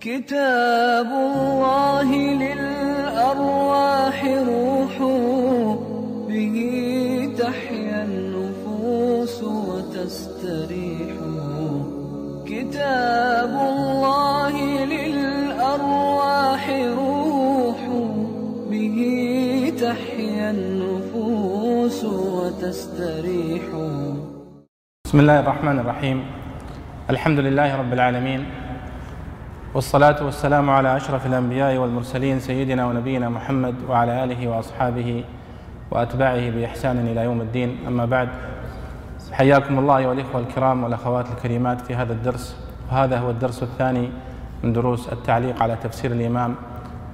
كتاب الله للأرواح روح به تحيا النفوس وتستريح. كتاب الله للأرواح روح به تحيا النفوس وتستريح. بسم الله الرحمن الرحيم. الحمد لله رب العالمين. والصلاة والسلام على أشرف الأنبياء والمرسلين سيدنا ونبينا محمد وعلى آله وأصحابه وأتباعه بإحسان إلى يوم الدين. أما بعد حياكم الله أيها الإخوة الكرام والأخوات الكريمات في هذا الدرس. وهذا هو الدرس الثاني من دروس التعليق على تفسير الإمام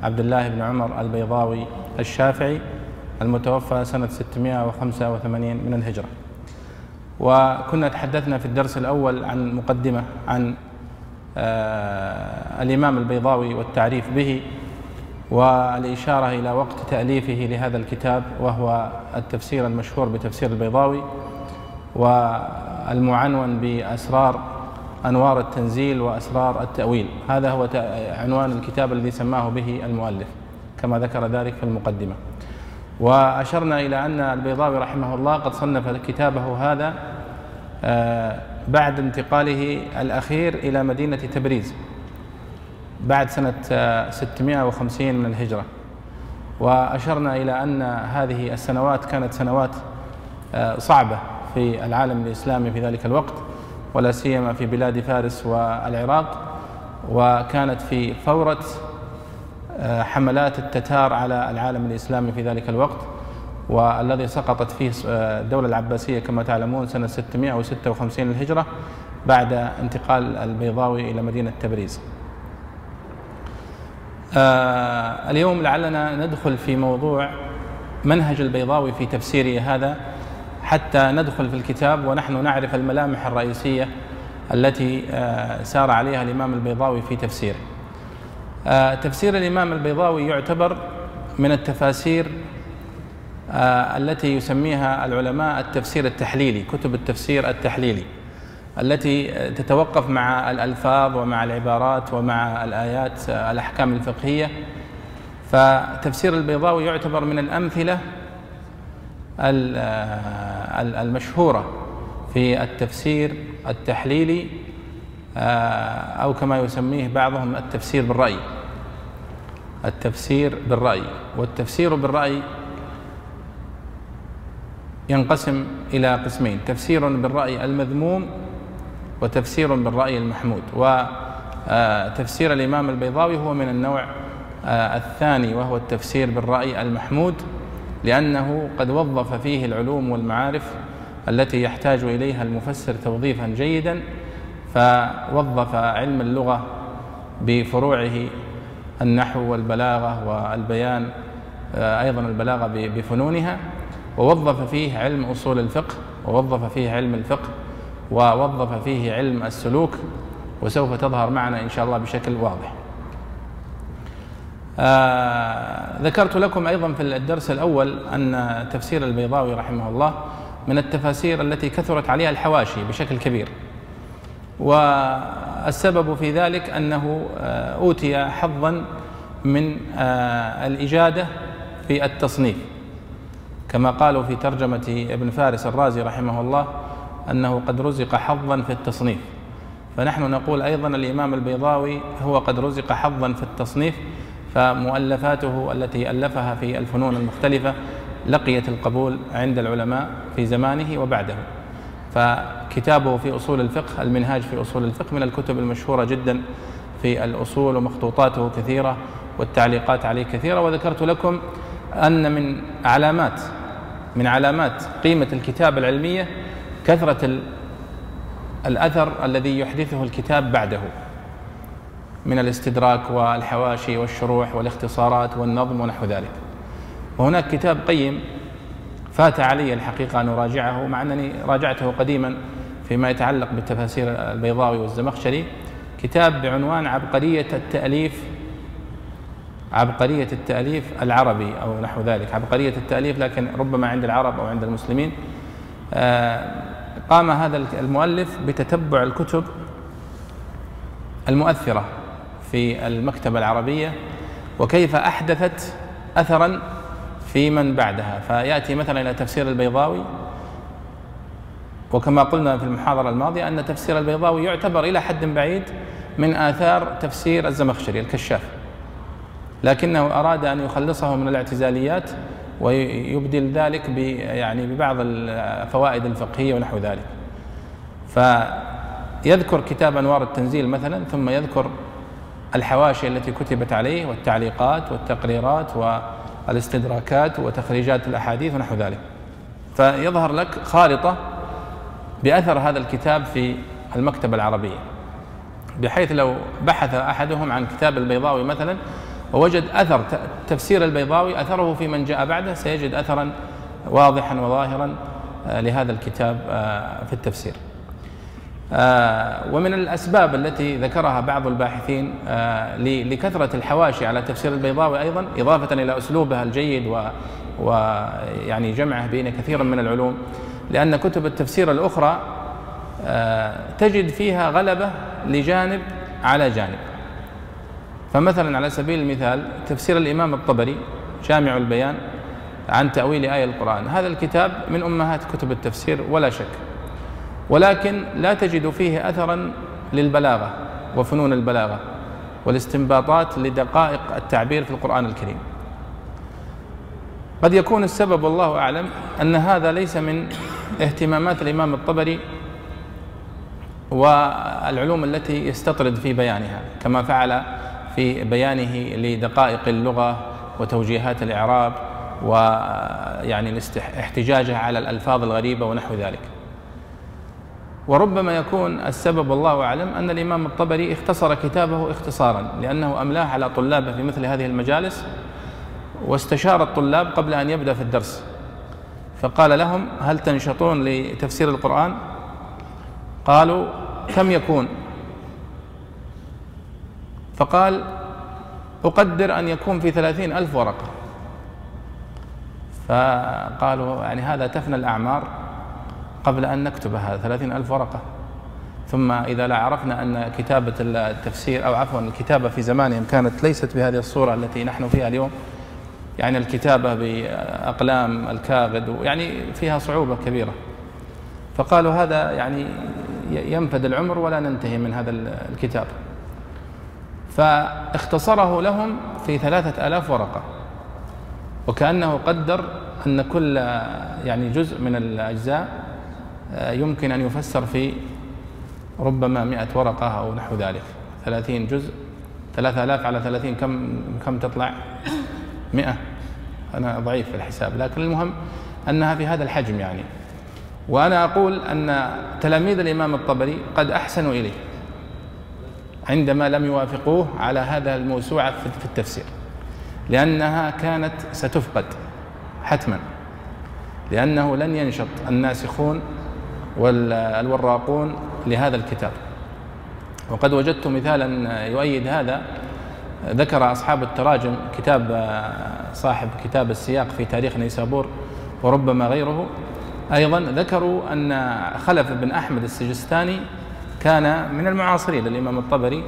عبد الله بن عمر البيضاوي الشافعي المتوفى سنة 685 من الهجرة. وكنا تحدثنا في الدرس الأول عن مقدمة عن الإمام البيضاوي والتعريف به والإشارة إلى وقت تأليفه لهذا الكتاب وهو التفسير المشهور بتفسير البيضاوي والمعنون بأسرار أنوار التنزيل وأسرار التأويل. هذا هو عنوان الكتاب الذي سماه به المؤلف كما ذكر ذلك في المقدمة. وأشرنا إلى أن البيضاوي رحمه الله قد صنف كتابه هذا بعد انتقاله الأخير إلى مدينة تبريز بعد سنة 650 من الهجرة. وأشرنا إلى أن هذه السنوات كانت سنوات صعبة في العالم الإسلامي في ذلك الوقت ولا سيما في بلاد فارس والعراق. وكانت في فورة حملات التتار على العالم الإسلامي في ذلك الوقت. والذي سقطت فيه الدولة العباسية كما تعلمون سنة 656 للهجرة بعد انتقال البيضاوي إلى مدينة تبريز. اليوم لعلنا ندخل في موضوع منهج البيضاوي في تفسيره هذا حتى ندخل في الكتاب ونحن نعرف الملامح الرئيسية التي سار عليها الإمام البيضاوي في تفسيره. تفسير الإمام البيضاوي يعتبر من التفاسير التي يسميها العلماء التفسير التحليلي كتب التفسير التحليلي التي تتوقف مع الألفاظ ومع العبارات ومع الآيات الأحكام الفقهية. فتفسير البيضاوي يعتبر من الأمثلة المشهورة في التفسير التحليلي أو كما يسميه بعضهم التفسير بالرأي التفسير بالرأي. والتفسير بالرأي ينقسم إلى قسمين تفسير بالرأي المذموم وتفسير بالرأي المحمود. وتفسير الإمام البيضاوي هو من النوع الثاني وهو التفسير بالرأي المحمود لأنه قد وظف فيه العلوم والمعارف التي يحتاج إليها المفسر توظيفا جيدا فوظف علم اللغة بفروعه النحو والبلاغة والبيان أيضا البلاغة بفنونها. ووظف فيه علم أصول الفقه ووظف فيه علم الفقه ووظف فيه علم السلوك وسوف تظهر معنا إن شاء الله بشكل واضح. آه ذكرت لكم أيضا في الدرس الأول أن تفسير البيضاوي رحمه الله من التفاسير التي كثرت عليها الحواشي بشكل كبير. والسبب في ذلك أنه أوتي حظا من الإجادة في التصنيف. كما قالوا في ترجمة ابن فارس الرازي رحمه الله أنه قد رزق حظا في التصنيف. فنحن نقول أيضا الإمام البيضاوي هو قد رزق حظا في التصنيف فمؤلفاته التي ألفها في الفنون المختلفة لقيت القبول عند العلماء في زمانه وبعده. فكتابه في أصول الفقه المنهاج في أصول الفقه من الكتب المشهورة جدا في الأصول ومخطوطاته كثيرة والتعليقات عليه كثيرة. وذكرت لكم أن من علامات من علامات قيمة الكتاب العلمية كثرة الأثر الذي يحدثه الكتاب بعده. من الاستدراك والحواشي والشروح والاختصارات والنظم ونحو ذلك. وهناك كتاب قيم فات علي الحقيقة أن أراجعه مع أنني راجعته قديما فيما يتعلق بالتفاسير البيضاوي والزمخشري. كتاب بعنوان عبقرية التأليف عبقرية التأليف العربي أو نحو ذلك. عبقرية التأليف لكن ربما عند العرب أو عند المسلمين. قام هذا المؤلف بتتبع الكتب المؤثرة في المكتبة العربية وكيف أحدثت أثرا في من بعدها. فيأتي مثلا إلى تفسير البيضاوي وكما قلنا في المحاضرة الماضية أن تفسير البيضاوي يعتبر إلى حد بعيد من آثار تفسير الزمخشري الكشاف. لكنه أراد أن يخلصه من الاعتزاليات ويبدل ذلك يعني ببعض الفوائد الفقهية ونحو ذلك. فيذكر كتاب أنوار التنزيل مثلا ثم يذكر الحواشي التي كتبت عليه والتعليقات والتقريرات والاستدراكات وتخريجات الأحاديث ونحو ذلك. فيظهر لك خارطة بأثر هذا الكتاب في المكتبة العربية بحيث لو بحث أحدهم عن كتاب البيضاوي مثلا ووجد أثر تفسير البيضاوي أثره في من جاء بعده سيجد أثرا واضحا وظاهرا آه، لهذا الكتاب آه، في التفسير. آه، ومن الأسباب التي ذكرها بعض الباحثين لكثرة الحواشي على تفسير البيضاوي أيضا إضافة إلى أسلوبها الجيد ويعني جمعه بين كثير من العلوم لأن كتب التفسير الأخرى تجد فيها غلبة لجانب على جانب. فمثلا على سبيل المثال تفسير الإمام الطبري جامع البيان عن تأويل آية القرآن. هذا الكتاب من أمهات كتب التفسير ولا شك. ولكن لا تجد فيه أثرا للبلاغة وفنون البلاغة والاستنباطات لدقائق التعبير في القرآن الكريم. قد يكون السبب والله أعلم أن هذا ليس من اهتمامات الإمام الطبري والعلوم التي يستطرد في بيانها كما فعل في بيانه لدقائق اللغة وتوجيهات الإعراب ويعني احتجاجها على الألفاظ الغريبة ونحو ذلك. وربما يكون السبب والله أعلم أن الإمام الطبري اختصر كتابه اختصارا لأنه أملاه على طلابه في مثل هذه المجالس واستشار الطلاب قبل أن يبدأ في الدرس. فقال لهم هل تنشطون لتفسير القرآن؟ قالوا كم يكون؟ فقال أقدر أن يكون في ثلاثين ألف ورقة. فقالوا يعني هذا تفنى الأعمار قبل أن نكتبها ثلاثين ألف ورقة. ثم إذا لا عرفنا أن كتابة التفسير أو عفوا الكتابة في زمانهم كانت ليست بهذه الصورة التي نحن فيها اليوم. يعني الكتابة بأقلام الكاغد يعني فيها صعوبة كبيرة. فقالوا هذا يعني ينفد العمر ولا ننتهي من هذا الكتاب. فاختصره لهم في ثلاثة آلاف ورقة. وكأنه قدر أن كل يعني جزء من الأجزاء آه، يمكن أن يفسر في ربما مئة ورقة أو نحو ذلك. ثلاثين جزء ثلاثة آلاف على ثلاثين كم كم تطلع؟ مئة. أنا ضعيف في الحساب لكن المهم أنها في هذا الحجم يعني. وأنا أقول أن تلاميذ الإمام الطبري قد أحسنوا إليه. عندما لم يوافقوه على هذا الموسوعة في التفسير. لأنها كانت ستفقد حتما. لأنه لن ينشط الناسخون والوراقون لهذا الكتاب. وقد وجدت مثالا يؤيد هذا. ذكر أصحاب التراجم كتاب صاحب كتاب السياق في تاريخ نيسابور وربما غيره. أيضا ذكروا أن خلف بن أحمد السجستاني كان من المعاصرين للإمام الطبري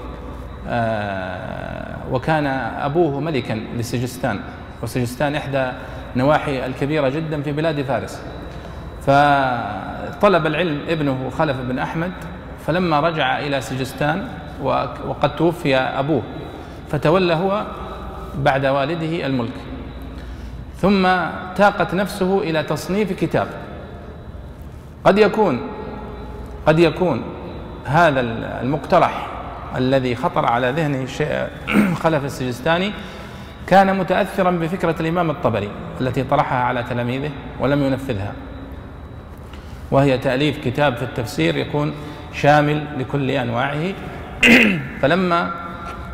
آه، وكان أبوه ملكا لسجستان وسجستان إحدى نواحي الكبيرة جدا في بلاد فارس. فطلب العلم ابنه خلف بن أحمد فلما رجع إلى سجستان وقد توفي أبوه فتولى هو بعد والده الملك. ثم تاقت نفسه إلى تصنيف كتاب. قد يكون قد يكون هذا المقترح الذي خطر على ذهنه خلف السجستاني كان متاثرا بفكرة الإمام الطبري التي طرحها على تلاميذه ولم ينفذها. وهي تأليف كتاب في التفسير يكون شامل لكل أنواعه. فلما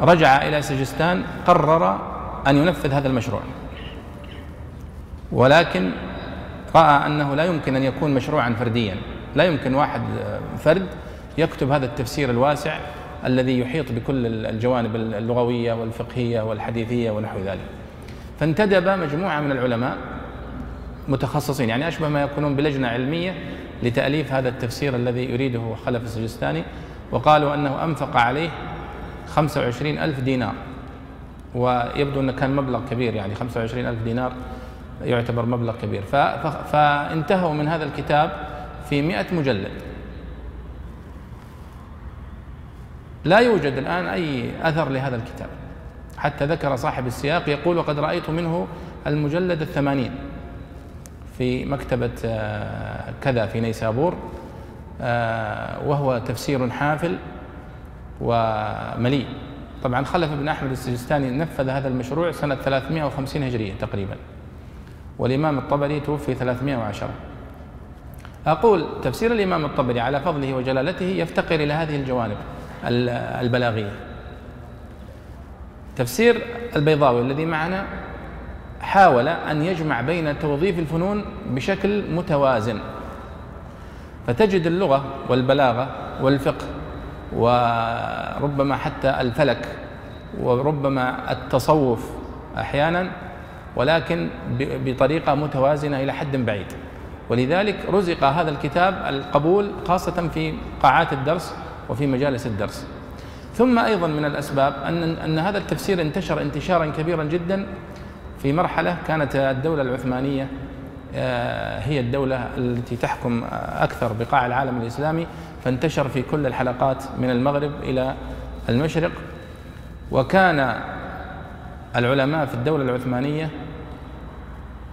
رجع إلى سجستان قرر أن ينفذ هذا المشروع. ولكن رأى أنه لا يمكن أن يكون مشروعا فرديا. لا يمكن واحد فرد يكتب هذا التفسير الواسع الذي يحيط بكل الجوانب اللغوية والفقهية والحديثية ونحو ذلك. فانتدب مجموعة من العلماء متخصصين يعني أشبه ما يكونون بلجنة علمية لتأليف هذا التفسير الذي يريده خلف السجستاني وقالوا أنه أنفق عليه 25 ألف دينار. ويبدو أنه كان مبلغ كبير يعني 25 ألف دينار يعتبر مبلغ كبير. فانتهوا من هذا الكتاب في مئة مجلد. لا يوجد الآن أي أثر لهذا الكتاب. حتى ذكر صاحب السياق يقول وقد رأيت منه المجلد الثمانين في مكتبة آه، كذا في نيسابور آه، وهو تفسير حافل ومليء. طبعا خلف بن أحمد السجستاني نفذ هذا المشروع سنة 350 هجرية تقريبا والإمام الطبري توفي 310 أقول تفسير الإمام الطبري على فضله وجلالته يفتقر إلى هذه الجوانب. البلاغية. تفسير البيضاوي الذي معنا حاول أن يجمع بين توظيف الفنون بشكل متوازن. فتجد اللغة والبلاغة والفقه وربما حتى الفلك وربما التصوف أحيانا ولكن بطريقة متوازنة إلى حد بعيد. ولذلك رزق هذا الكتاب القبول خاصة في قاعات الدرس وفي مجالس الدرس. ثم أيضا من الأسباب أن, أن هذا التفسير انتشر انتشارا كبيرا جدا في مرحلة كانت الدولة العثمانية آه، هي الدولة التي تحكم أكثر بقاع العالم الإسلامي فانتشر في كل الحلقات من المغرب إلى المشرق. وكان العلماء في الدولة العثمانية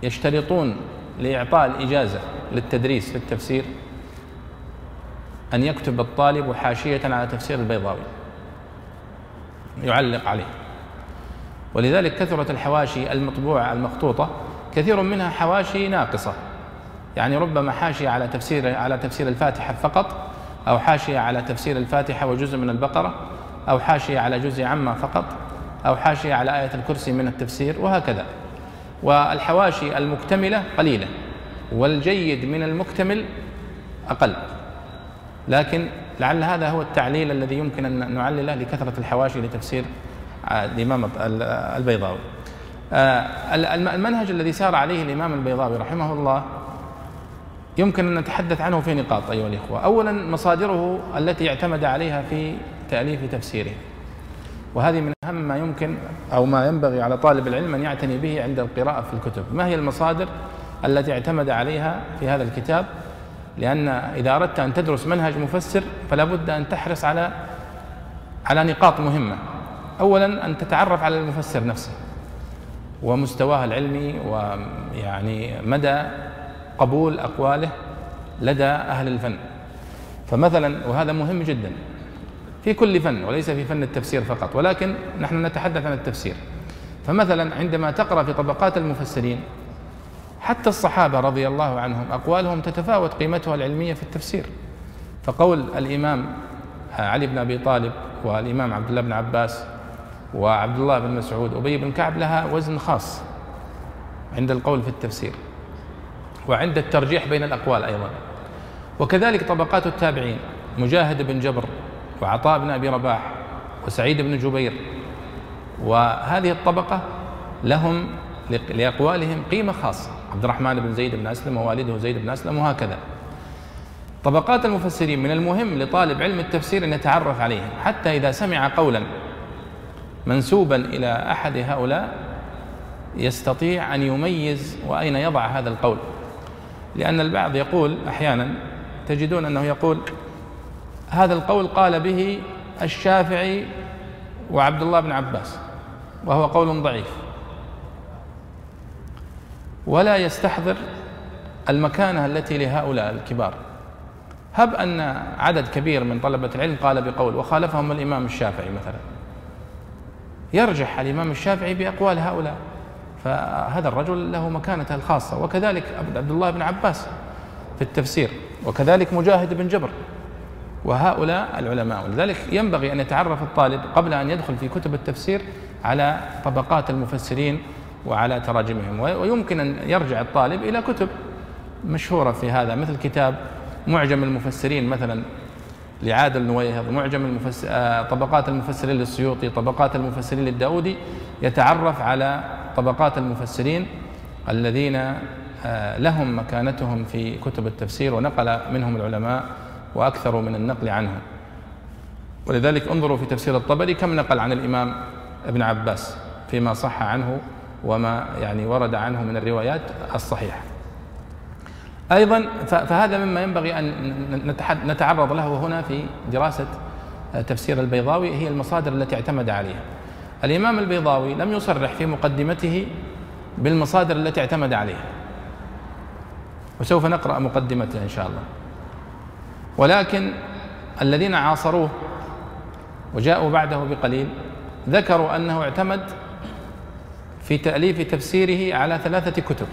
يشترطون لإعطاء الإجازة للتدريس في التفسير. أن يكتب الطالب حاشية على تفسير البيضاوي. يعلق عليه. ولذلك كثرت الحواشي المطبوعة المخطوطة كثير منها حواشي ناقصة. يعني ربما حاشية على تفسير على تفسير الفاتحة فقط أو حاشية على تفسير الفاتحة وجزء من البقرة أو حاشية على جزء عما فقط أو حاشية على آية الكرسي من التفسير وهكذا. والحواشي المكتملة قليلة والجيد من المكتمل أقل. لكن لعل هذا هو التعليل الذي يمكن أن نعلله لكثرة الحواشي لتفسير الإمام البيضاوي. آه، المنهج الذي سار عليه الإمام البيضاوي رحمه الله يمكن أن نتحدث عنه في نقاط أيها الإخوة. أولا مصادره التي اعتمد عليها في تأليف تفسيره. وهذه من أهم ما يمكن أو ما ينبغي على طالب العلم أن يعتني به عند القراءة في الكتب. ما هي المصادر التي اعتمد عليها في هذا الكتاب؟ لأن إذا أردت أن تدرس منهج مفسر فلا بد أن تحرص على على نقاط مهمة. أولا أن تتعرف على المفسر نفسه ومستواه العلمي ويعني مدى قبول أقواله لدى أهل الفن. فمثلا وهذا مهم جدا في كل فن وليس في فن التفسير فقط ولكن نحن نتحدث عن التفسير. فمثلا عندما تقرأ في طبقات المفسرين حتى الصحابة رضي الله عنهم أقوالهم تتفاوت قيمتها العلمية في التفسير. فقول الإمام علي بن أبي طالب والإمام عبد الله بن عباس وعبد الله بن مسعود أبي بن كعب لها وزن خاص عند القول في التفسير وعند الترجيح بين الأقوال أيضا. وكذلك طبقات التابعين مجاهد بن جبر وعطاء بن أبي رباح وسعيد بن جبير وهذه الطبقة لهم لأقوالهم قيمة خاصة. عبد الرحمن بن زيد بن أسلم ووالده زيد بن أسلم وهكذا. طبقات المفسرين من المهم لطالب علم التفسير أن يتعرف عليهم حتى إذا سمع قولا منسوبا إلى أحد هؤلاء يستطيع أن يميز وأين يضع هذا القول. لأن البعض يقول أحيانا تجدون أنه يقول هذا القول قال به الشافعي وعبد الله بن عباس وهو قول ضعيف. ولا يستحضر المكانة التي لهؤلاء الكبار. هب أن عدد كبير من طلبة العلم قال بقول وخالفهم الإمام الشافعي مثلا. يرجح الإمام الشافعي بأقوال هؤلاء. فهذا الرجل له مكانته الخاصة. وكذلك عبد الله بن عباس في التفسير وكذلك مجاهد بن جبر وهؤلاء العلماء. ولذلك ينبغي أن يتعرف الطالب قبل أن يدخل في كتب التفسير على طبقات المفسرين وعلى تراجمهم. ويمكن أن يرجع الطالب إلى كتب مشهورة في هذا مثل كتاب معجم المفسرين مثلا لعادل نويهض معجم المفسر آه، طبقات المفسرين للسيوطي طبقات المفسرين للداودي يتعرف على طبقات المفسرين الذين آه، لهم مكانتهم في كتب التفسير ونقل منهم العلماء وأكثروا من النقل عنهم. ولذلك انظروا في تفسير الطبري كم نقل عن الإمام ابن عباس فيما صح عنه وما يعني ورد عنه من الروايات الصحيحة. أيضا فهذا مما ينبغي أن نتعرض له هنا في دراسة تفسير البيضاوي هي المصادر التي اعتمد عليها. الإمام البيضاوي لم يصرح في مقدمته بالمصادر التي اعتمد عليها. وسوف نقرأ مقدمته إن شاء الله. ولكن الذين عاصروه وجاءوا بعده بقليل ذكروا أنه اعتمد في تأليف تفسيره على ثلاثة كتب.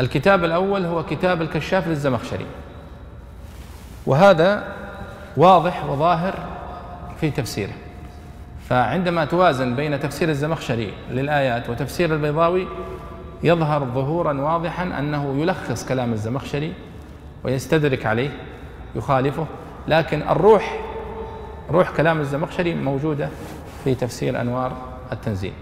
الكتاب الأول هو كتاب الكشاف للزمخشري. وهذا واضح وظاهر في تفسيره. فعندما توازن بين تفسير الزمخشري للآيات وتفسير البيضاوي يظهر ظهورا واضحا أنه يلخص كلام الزمخشري ويستدرك عليه يخالفه. لكن الروح روح كلام الزمخشري موجودة في تفسير أنوار التنزيل.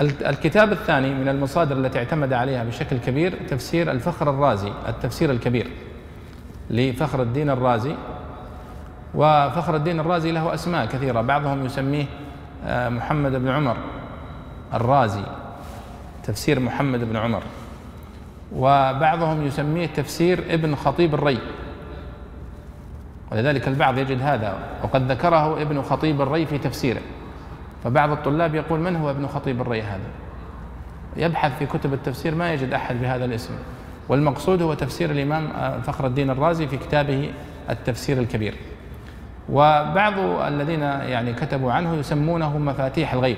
الكتاب الثاني من المصادر التي اعتمد عليها بشكل كبير تفسير الفخر الرازي التفسير الكبير لفخر الدين الرازي. وفخر الدين الرازي له أسماء كثيرة بعضهم يسميه آه، محمد بن عمر الرازي تفسير محمد بن عمر. وبعضهم يسميه تفسير ابن خطيب الري. ولذلك البعض يجد هذا وقد ذكره ابن خطيب الري في تفسيره. فبعض الطلاب يقول من هو ابن خطيب الري هذا؟ يبحث في كتب التفسير ما يجد أحد بهذا الاسم. والمقصود هو تفسير الإمام آه، فخر الدين الرازي في كتابه التفسير الكبير. وبعض الذين يعني كتبوا عنه يسمونه مفاتيح الغيب.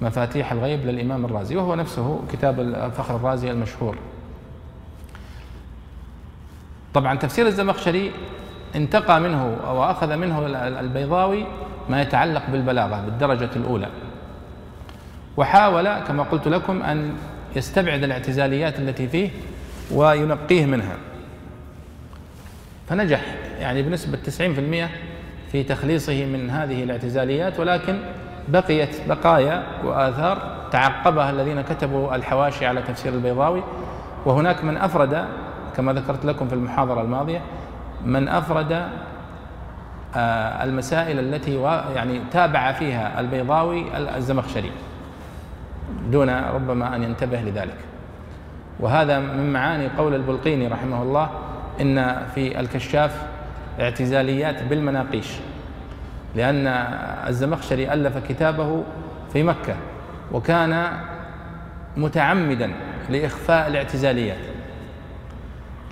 مفاتيح الغيب للإمام الرازي وهو نفسه كتاب الفخر الرازي المشهور. طبعا تفسير الزمخشري انتقى منه أو أخذ منه البيضاوي ما يتعلق بالبلاغة بالدرجة الأولى. وحاول كما قلت لكم أن يستبعد الاعتزاليات التي فيه وينقيه منها. فنجح يعني بنسبة 90% في تخليصه من هذه الاعتزاليات ولكن بقيت بقايا وآثار تعقبها الذين كتبوا الحواشي على تفسير البيضاوي. وهناك من أفرد كما ذكرت لكم في المحاضرة الماضية من أفرد المسائل التي يعني تابع فيها البيضاوي الزمخشري دون ربما أن ينتبه لذلك. وهذا من معاني قول البلقيني رحمه الله إن في الكشاف اعتزاليات بالمناقيش لأن الزمخشري ألف كتابه في مكة وكان متعمدا لإخفاء الاعتزاليات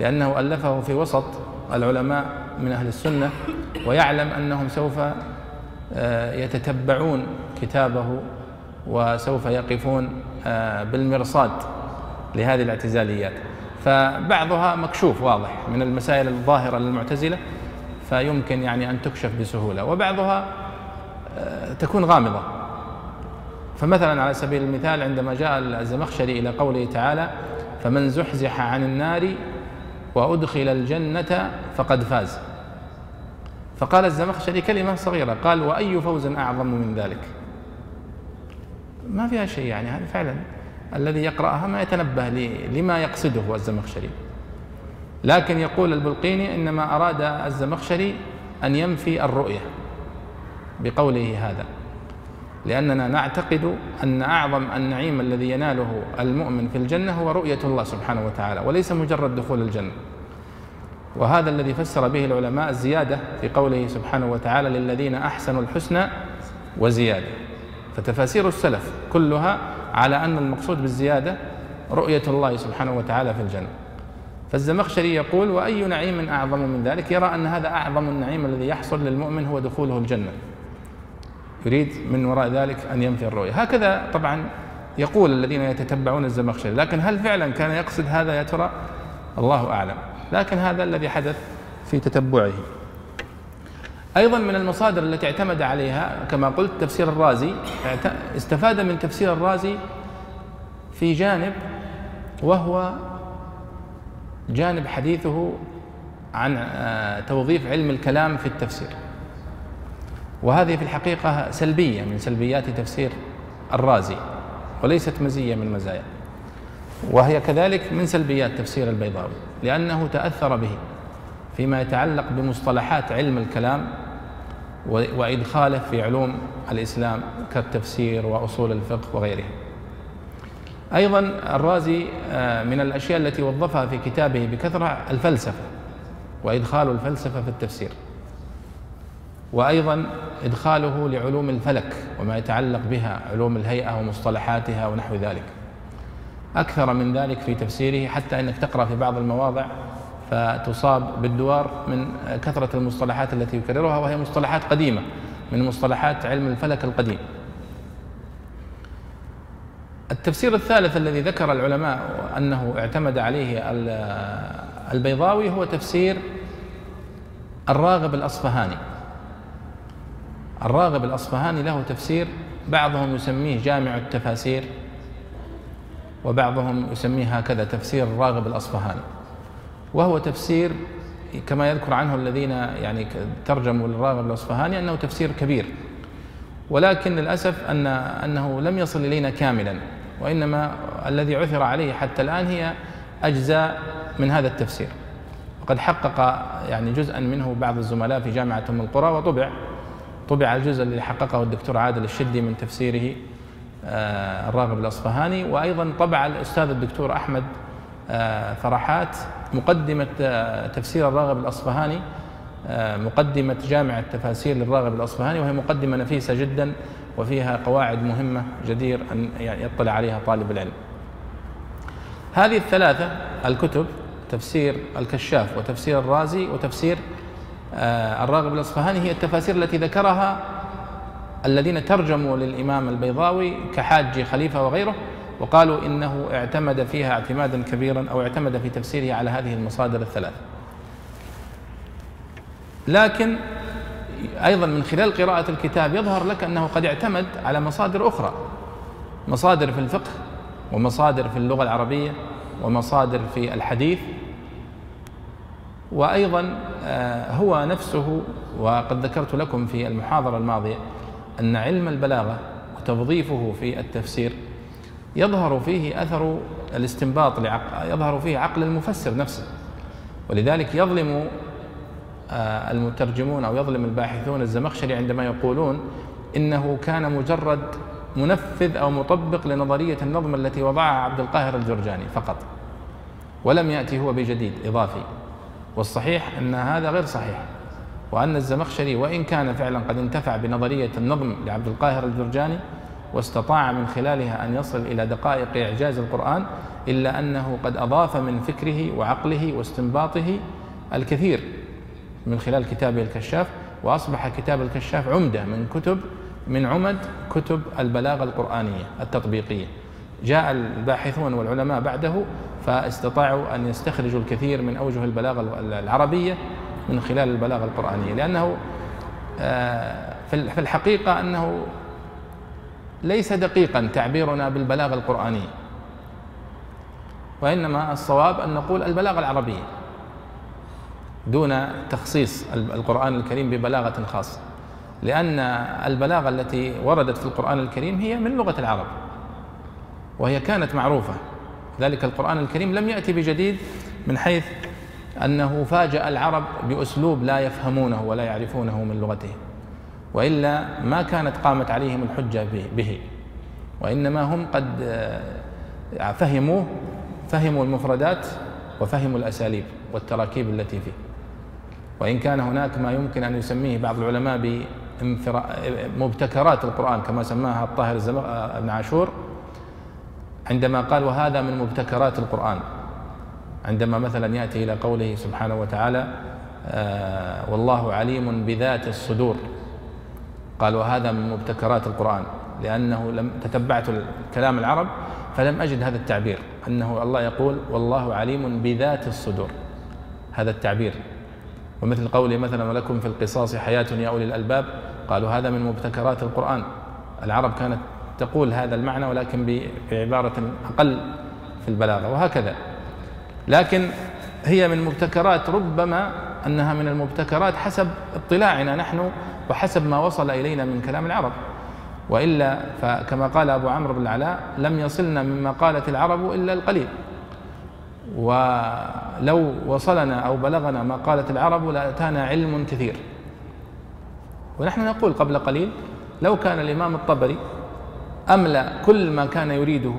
لأنه ألفه في وسط العلماء من أهل السنة ويعلم أنهم سوف آه، يتتبعون كتابه وسوف يقفون آه، بالمرصاد لهذه الاعتزاليات. فبعضها مكشوف واضح من المسائل الظاهرة للمعتزلة فيمكن يعني أن تكشف بسهولة. وبعضها آه، تكون غامضة. فمثلا على سبيل المثال عندما جاء الزمخشري إلى قوله تعالى فمن زحزح عن النار وأدخل الجنة فقد فاز. فقال الزمخشري كلمة صغيرة قال وأي فوز أعظم من ذلك؟ ما فيها شيء يعني هذا فعلا الذي يقرأها ما يتنبه لما يقصده الزمخشري. لكن يقول البلقيني إنما أراد الزمخشري أن ينفي الرؤية. بقوله هذا. لأننا نعتقد أن أعظم النعيم الذي يناله المؤمن في الجنة هو رؤية الله سبحانه وتعالى وليس مجرد دخول الجنة. وهذا الذي فسر به العلماء الزيادة في قوله سبحانه وتعالى للذين أحسنوا الحسنى وزيادة. فتفاسير السلف كلها على أن المقصود بالزيادة رؤية الله سبحانه وتعالى في الجنة. فالزمخشري يقول وأي نعيم أعظم من ذلك؟ يرى أن هذا أعظم النعيم الذي يحصل للمؤمن هو دخوله الجنة. يريد من وراء ذلك أن ينفي الرؤية. هكذا طبعا يقول الذين يتتبعون الزمخشري. لكن هل فعلا كان يقصد هذا يا ترى؟ الله أعلم. لكن هذا الذي حدث في تتبعه. أيضا من المصادر التي اعتمد عليها كما قلت تفسير الرازي. استفاد من تفسير الرازي في جانب وهو جانب حديثه عن آه، توظيف علم الكلام في التفسير. وهذه في الحقيقة سلبية من سلبيات تفسير الرازي وليست مزية من مزايا. وهي كذلك من سلبيات تفسير البيضاوي لأنه تأثر به فيما يتعلق بمصطلحات علم الكلام وإدخاله في علوم الإسلام كالتفسير وأصول الفقه وغيرها. أيضا الرازي آه، من الأشياء التي وظفها في كتابه بكثرة الفلسفة وإدخال الفلسفة في التفسير. وأيضا إدخاله لعلوم الفلك وما يتعلق بها علوم الهيئة ومصطلحاتها ونحو ذلك. أكثر من ذلك في تفسيره حتى أنك تقرأ في بعض المواضع فتصاب بالدوار من كثرة المصطلحات التي يكررها وهي مصطلحات قديمة من مصطلحات علم الفلك القديم. التفسير الثالث الذي ذكر العلماء أنه اعتمد عليه البيضاوي هو تفسير الراغب الأصفهاني. الراغب الأصفهاني له تفسير بعضهم يسميه جامع التفاسير وبعضهم يسميه هكذا تفسير الراغب الأصفهاني. وهو تفسير كما يذكر عنه الذين يعني ترجموا للراغب الأصفهاني أنه تفسير كبير. ولكن للأسف أن أنه لم يصل إلينا كاملا وإنما الذي عثر عليه حتى الآن هي أجزاء من هذا التفسير. وقد حقق يعني جزءا منه بعض الزملاء في جامعة أم القرى وطبع. طبع الجزء الذي حققه الدكتور عادل الشدي من تفسيره آه، الراغب الأصفهاني. وأيضا طبع الأستاذ الدكتور أحمد آه، فرحات مقدمة آه، تفسير الراغب الأصفهاني مقدمة جامع التفاسير للراغب الأصفهاني وهي مقدمة نفيسة جدا وفيها قواعد مهمة جدير يعني يطلع عليها طالب العلم. هذه الثلاثة الكتب تفسير الكشاف وتفسير الرازي وتفسير الراغب الأصفهاني هي التفاسير التي ذكرها الذين ترجموا للإمام البيضاوي كحاج خليفة وغيره وقالوا إنه اعتمد فيها اعتمادا كبيرا أو اعتمد في تفسيره على هذه المصادر الثلاث. لكن أيضا من خلال قراءة الكتاب يظهر لك أنه قد اعتمد على مصادر أخرى مصادر في الفقه ومصادر في اللغة العربية ومصادر في الحديث وأيضا آه، هو نفسه وقد ذكرت لكم في المحاضرة الماضية أن علم البلاغة وتوظيفه في التفسير يظهر فيه أثر الاستنباط يظهر فيه عقل المفسر نفسه. ولذلك يظلم آه، المترجمون أو يظلم الباحثون الزمخشري عندما يقولون إنه كان مجرد منفذ أو مطبق لنظرية النظم التي وضعها عبد القاهر الجرجاني فقط ولم يأتي هو بجديد إضافي. والصحيح أن هذا غير صحيح وأن الزمخشري وإن كان فعلا قد انتفع بنظرية النظم لعبد القاهر الجرجاني واستطاع من خلالها أن يصل إلى دقائق إعجاز القرآن إلا أنه قد أضاف من فكره وعقله واستنباطه الكثير من خلال كتابه الكشاف وأصبح كتاب الكشاف عمدة من كتب من عمد كتب البلاغة القرآنية التطبيقية. جاء الباحثون والعلماء بعده فاستطاعوا أن يستخرجوا الكثير من أوجه البلاغة العربية من خلال البلاغة القرآنية لأنه آه، في الحقيقة أنه ليس دقيقا تعبيرنا بالبلاغة القرآنية وإنما الصواب أن نقول البلاغة العربية دون تخصيص القرآن الكريم ببلاغة خاصة لأن البلاغة التي وردت في القرآن الكريم هي من لغة العرب وهي كانت معروفة. ذلك القرآن الكريم لم يأتي بجديد من حيث أنه فاجأ العرب بأسلوب لا يفهمونه ولا يعرفونه من لغتهم وإلا ما كانت قامت عليهم الحجة به وإنما هم قد آه، فهموه فهموا المفردات وفهموا الأساليب والتراكيب التي فيه. وإن كان هناك ما يمكن أن يسميه بعض العلماء بمبتكرات القرآن كما سماها الطاهر آه، بن عاشور عندما قال وهذا من مبتكرات القرآن. عندما مثلا يأتي إلى قوله سبحانه وتعالى آه والله عليم بذات الصدور. قال وهذا من مبتكرات القرآن لأنه لم تتبعت كلام العرب فلم أجد هذا التعبير أنه الله يقول والله عليم بذات الصدور. هذا التعبير. ومثل قوله مثلا ولكم في القصاص حياة يا أولي الألباب قالوا هذا من مبتكرات القرآن. العرب كانت تقول هذا المعنى ولكن بعبارة أقل في البلاغة وهكذا. لكن هي من مبتكرات ربما أنها من المبتكرات حسب اطلاعنا نحن وحسب ما وصل إلينا من كلام العرب. وإلا فكما قال أبو عمرو بن العلاء لم يصلنا مما قالت العرب إلا القليل. ولو وصلنا أو بلغنا ما قالت العرب لأتانا علم كثير. ونحن نقول قبل قليل لو كان الإمام الطبري أملأ كل ما كان يريده.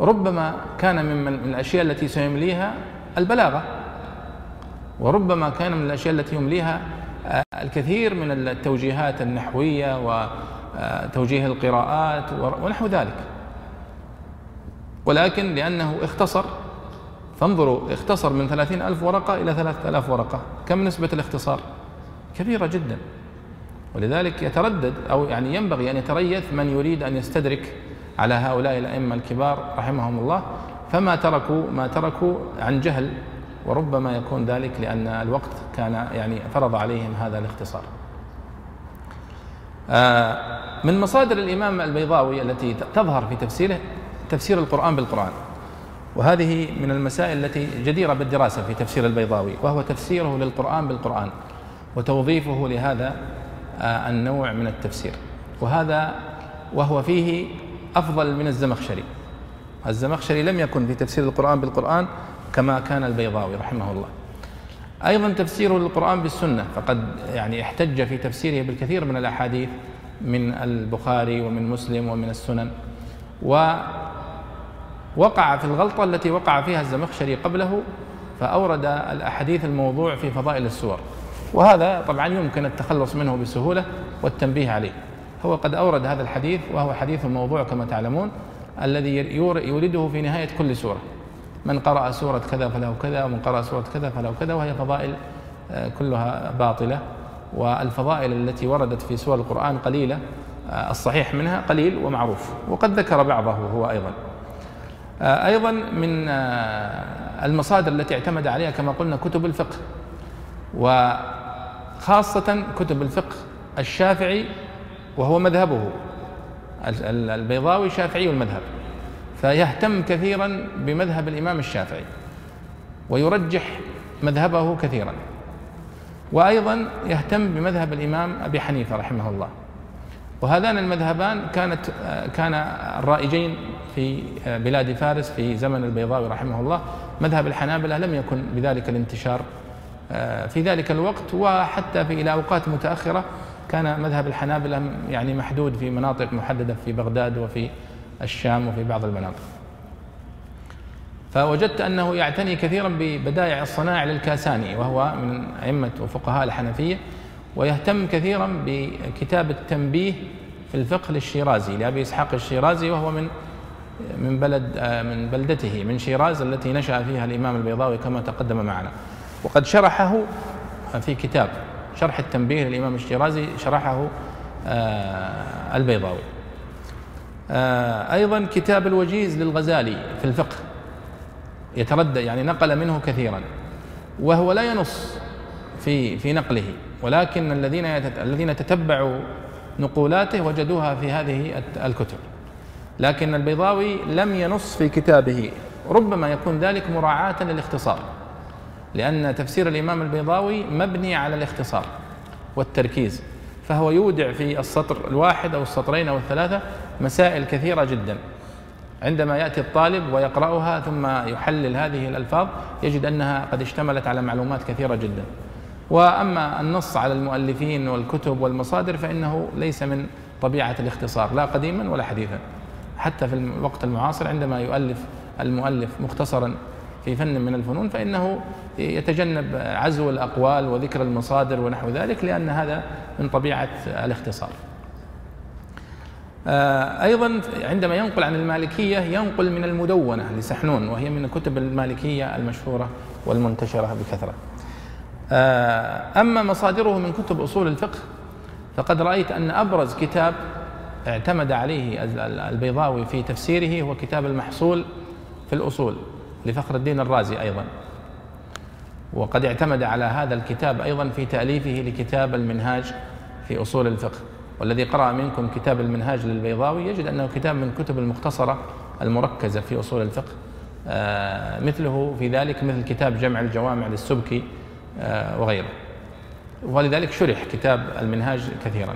ربما كان من الأشياء التي سيمليها البلاغة. وربما كان من الأشياء التي يمليها آه، الكثير من التوجيهات النحوية وتوجيه القراءات ونحو ذلك. ولكن لأنه اختصر فانظروا اختصر من ثلاثين ألف ورقة إلى ثلاثة ألاف ورقة. كم نسبة الاختصار؟ كبيرة جدا. ولذلك يتردد أو يعني ينبغي أن يتريث من يريد أن يستدرك على هؤلاء الأئمة الكبار رحمهم الله فما تركوا ما تركوا عن جهل وربما يكون ذلك لأن الوقت كان يعني فرض عليهم هذا الاختصار. آه، من مصادر الإمام البيضاوي التي تظهر في تفسيره تفسير القرآن بالقرآن وهذه من المسائل التي جديرة بالدراسة في تفسير البيضاوي وهو تفسيره للقرآن بالقرآن وتوظيفه لهذا النوع من التفسير. وهذا وهو فيه أفضل من الزمخشري. الزمخشري لم يكن في تفسير القرآن بالقرآن كما كان البيضاوي رحمه الله. أيضا تفسيره للقرآن بالسنة فقد يعني احتج في تفسيره بالكثير من الأحاديث من البخاري ومن مسلم ومن السنن. ووقع في الغلطة التي وقع فيها الزمخشري قبله فأورد الأحاديث الموضوع في فضائل السور. وهذا طبعا يمكن التخلص منه بسهولة والتنبيه عليه. هو قد أورد هذا الحديث وهو حديث موضوع كما تعلمون الذي يورده في نهاية كل سورة. من قرأ سورة كذا فله كذا ومن قرأ سورة كذا فله كذا وهي فضائل آه، كلها باطلة. والفضائل التي وردت في سور القرآن قليلة آه، الصحيح منها قليل ومعروف. وقد ذكر بعضه هو أيضا. آه، أيضا من المصادر التي اعتمد عليها كما قلنا كتب الفقه. وخاصة كتب الفقه الشافعي وهو مذهبه. البيضاوي شافعي المذهب. فيهتم كثيرا بمذهب الإمام الشافعي ويرجح مذهبه كثيرا. وأيضا يهتم بمذهب الإمام أبي حنيفة رحمه الله. وهذان المذهبان كانت كان الرائجين في بلاد فارس في زمن البيضاوي رحمه الله. مذهب الحنابلة لم يكن بذلك الانتشار في ذلك الوقت وحتى في إلى أوقات متأخرة كان مذهب الحنابلة يعني محدود في مناطق محددة في بغداد وفي الشام وفي بعض المناطق. فوجدت أنه يعتني كثيرا ببدائع الصنائع للكاساني وهو من أئمة وفقهاء الحنفية ويهتم كثيرا بكتاب التنبيه في الفقه للشيرازي لأبي إسحاق الشيرازي وهو من من بلد من بلدته من شيراز التي نشأ فيها الإمام البيضاوي كما تقدم معنا. وقد شرحه في كتاب شرح التنبيه للإمام الشيرازي شرحه آه، البيضاوي. آه، أيضا كتاب الوجيز للغزالي في الفقه. يتردد يعني نقل منه كثيرا. وهو لا ينص في في نقله. ولكن الذين الذين تتبعوا نقولاته وجدوها في هذه الكتب. لكن البيضاوي لم ينص في كتابه. ربما يكون ذلك مراعاة للاختصار. لأن تفسير الإمام البيضاوي مبني على الاختصار والتركيز فهو يودع في السطر الواحد أو السطرين أو الثلاثة مسائل كثيرة جدا. عندما يأتي الطالب ويقرأها ثم يحلل هذه الألفاظ يجد أنها قد اشتملت على معلومات كثيرة جدا. وأما النص على المؤلفين والكتب والمصادر فإنه ليس من طبيعة الاختصار لا قديما ولا حديثا. حتى في الوقت المعاصر عندما يؤلف المؤلف مختصرا في فن من الفنون فإنه يتجنب عزو الأقوال وذكر المصادر ونحو ذلك لأن هذا من طبيعة الاختصار. آه، أيضا عندما ينقل عن المالكية ينقل من المدونة لسحنون وهي من كتب المالكية المشهورة والمنتشرة بكثرة. آه، أما مصادره من كتب أصول الفقه فقد رأيت أن أبرز كتاب اعتمد عليه البيضاوي في تفسيره هو كتاب المحصول في الأصول لفخر الدين الرازي أيضا. وقد اعتمد على هذا الكتاب أيضا في تأليفه لكتاب المنهاج في أصول الفقه. والذي قرأ منكم كتاب المنهاج للبيضاوي يجد أنه كتاب من كتب المختصرة المركزة في أصول الفقه. آه، مثله في ذلك مثل كتاب جمع الجوامع للسبكي آه، وغيره. ولذلك شرح كتاب المنهاج كثيرا.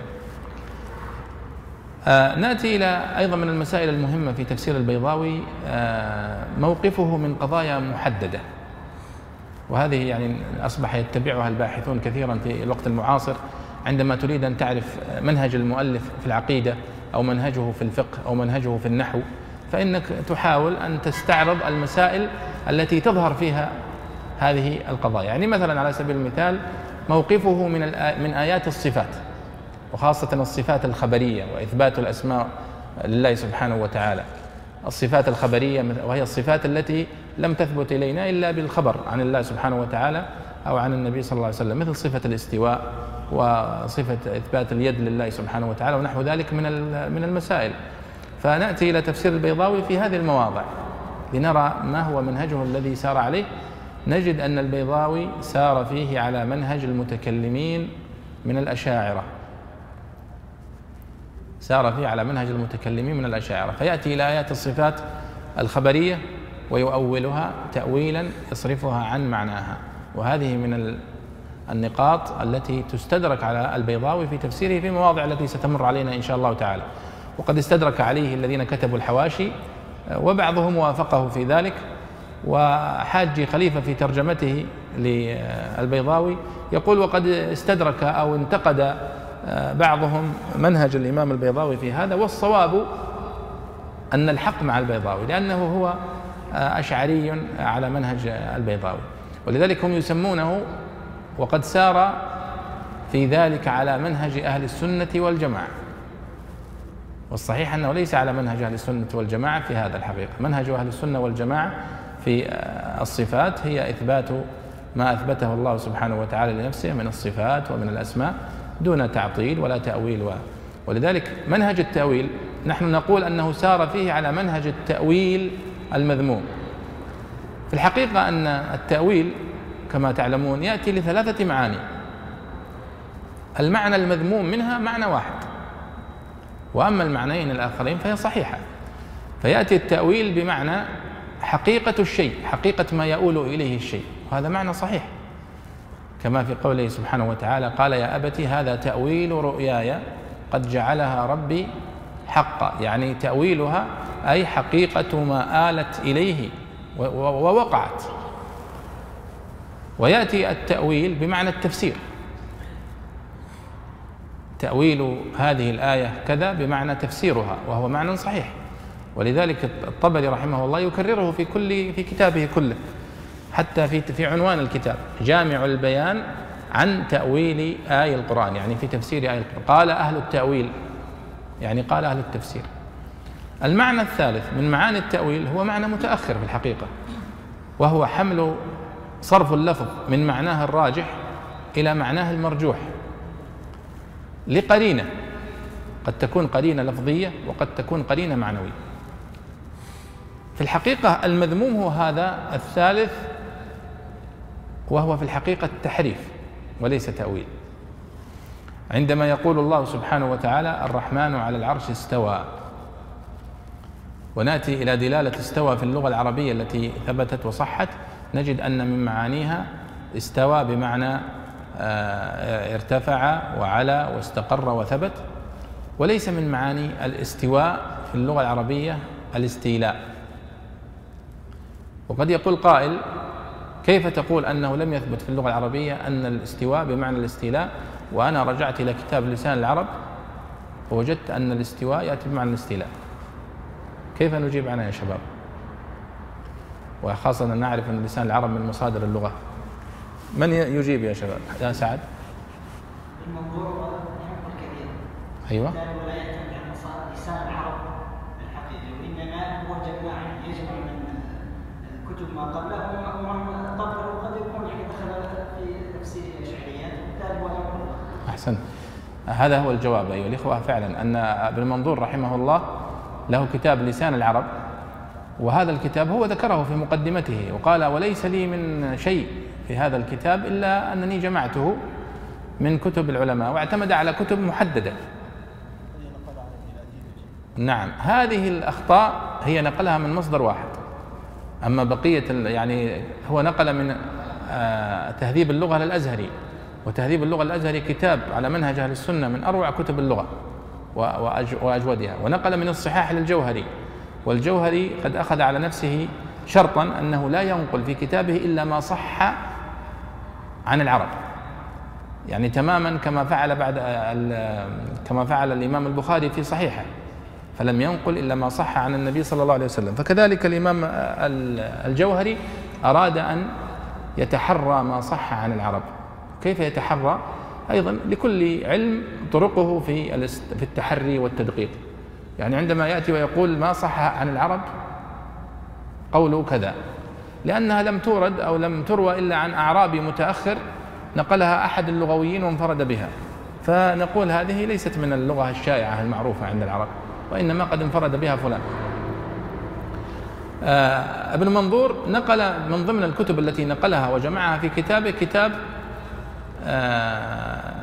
آه نأتي إلى أيضا من المسائل المهمة في تفسير البيضاوي. موقفه من قضايا محددة. وهذه يعني أصبح يتبعها الباحثون كثيرا في الوقت المعاصر عندما تريد أن تعرف منهج المؤلف في العقيدة أو منهجه في الفقه أو منهجه في النحو فإنك تحاول أن تستعرض المسائل التي تظهر فيها هذه القضايا. يعني مثلا على سبيل المثال موقفه من من آيات الصفات وخاصة الصفات الخبرية وإثبات الأسماء لله سبحانه وتعالى. الصفات الخبرية وهي الصفات التي لم تثبت إلينا إلا بالخبر عن الله سبحانه وتعالى أو عن النبي صلى الله عليه وسلم مثل صفة الاستواء وصفة إثبات اليد لله سبحانه وتعالى ونحو ذلك من من المسائل. فنأتي إلى تفسير البيضاوي في هذه المواضع. لنرى ما هو منهجه الذي سار عليه. نجد أن البيضاوي سار فيه على منهج المتكلمين من الأشاعرة. سار فيه على منهج المتكلمين من الأشاعرة. فيأتي إلى آيات الصفات الخبرية ويؤولها تاويلا يصرفها عن معناها. وهذه من النقاط التي تستدرك على البيضاوي في تفسيره في مواضع التي ستمر علينا إن شاء الله تعالى. وقد استدرك عليه الذين كتبوا الحواشي وبعضهم وافقه في ذلك. وحاج خليفة في ترجمته للبيضاوي يقول وقد استدرك أو انتقد بعضهم منهج الإمام البيضاوي في هذا والصواب أن الحق مع البيضاوي لأنه هو أشعري على منهج البيضاوي. ولذلك هم يسمونه وقد سار في ذلك على منهج أهل السنة والجماعة. والصحيح أنه ليس على منهج أهل السنة والجماعة في هذا الحقيقة. منهج أهل السنة والجماعة في الصفات هي إثبات ما أثبته الله سبحانه وتعالى لنفسه من الصفات ومن الأسماء. دون تعطيل ولا تأويل ولذلك منهج التأويل نحن نقول أنه سار فيه على منهج التأويل المذموم. في الحقيقة أن التأويل كما تعلمون يأتي لثلاثة معاني. المعنى المذموم منها معنى واحد. وأما المعنيين الآخرين فهي صحيحة. فيأتي التأويل بمعنى حقيقة الشيء حقيقة ما يؤول إليه الشيء. وهذا معنى صحيح. كما في قوله سبحانه وتعالى قال يا ابت هذا تأويل رؤياي قد جعلها ربي حقا. يعني تأويلها أي حقيقة ما آلت إليه ووقعت. ويأتي التأويل بمعنى التفسير. تأويل هذه الآية كذا بمعنى تفسيرها وهو معنى صحيح. ولذلك الطبري رحمه الله يكرره في كل في كتابه كله. حتى في في عنوان الكتاب جامع البيان عن تأويل آية القرآن يعني في تفسير آية القرآن. قال أهل التأويل يعني قال أهل التفسير. المعنى الثالث من معاني التأويل هو معنى متأخر في الحقيقة وهو حمل صرف اللفظ من معناه الراجح إلى معناه المرجوح. لقرينة قد تكون قرينة لفظية وقد تكون قرينة معنوية. في الحقيقة المذموم هو هذا الثالث وهو في الحقيقة التحريف وليس تأويل. عندما يقول الله سبحانه وتعالى الرحمن على العرش استوى. ونأتي إلى دلالة استوى في اللغة العربية التي ثبتت وصحت. نجد أن من معانيها استوى بمعنى آه، ارتفع وعلى واستقر وثبت. وليس من معاني الاستواء في اللغة العربية الاستيلاء. وقد يقول قائل كيف تقول أنه لم يثبت في اللغة العربية أن الاستواء بمعنى الاستيلاء وأنا رجعت إلى كتاب لسان العرب ووجدت أن الاستواء يأتي بمعنى الاستيلاء. كيف نجيب عنها يا شباب؟ وخاصة أن نعرف أن لسان العرب من مصادر اللغة. من يجيب يا شباب؟ يا سعد؟ أيوه. يتبع لسان العرب الحقيقي وإنما هو جماع يجمع من الكتب ما قبله. ومن قبله قد يكون يعني دخل في تفسير الاشعريات وبالتالي هو احسنت هذا هو الجواب أيها الإخوة فعلا أن ابن منظور رحمه الله له كتاب لسان العرب وهذا الكتاب هو ذكره في مقدمته وقال وليس لي من شيء في هذا الكتاب إلا أنني جمعته من كتب العلماء واعتمد على كتب محددة. نعم هذه الأخطاء هي نقلها من مصدر واحد. أما بقية يعني هو نقل من آه، تهذيب اللغة للأزهري. وتهذيب اللغة الأزهري كتاب على منهج أهل السنة من أروع كتب اللغة وأجودها ونقل من الصحاح للجوهري والجوهري قد أخذ على نفسه شرطا أنه لا ينقل في كتابه إلا ما صح عن العرب. يعني تماما كما فعل بعد كما فعل الإمام البخاري في صحيحه فلم ينقل إلا ما صح عن النبي صلى الله عليه وسلم. فكذلك الإمام الجوهري أراد أن يتحرى ما صح عن العرب. كيف يتحرى؟ أيضا لكل علم طرقه في في التحري والتدقيق. يعني عندما يأتي ويقول ما صح عن العرب؟ قوله كذا. لأنها لم تورد أو لم تروى إلا عن أعرابي متأخر نقلها أحد اللغويين وانفرد بها. فنقول هذه ليست من اللغة الشائعة المعروفة عند العرب وإنما قد انفرد بها فلان. آه ابن منظور نقل من ضمن الكتب التي نقلها وجمعها في كتابه كتاب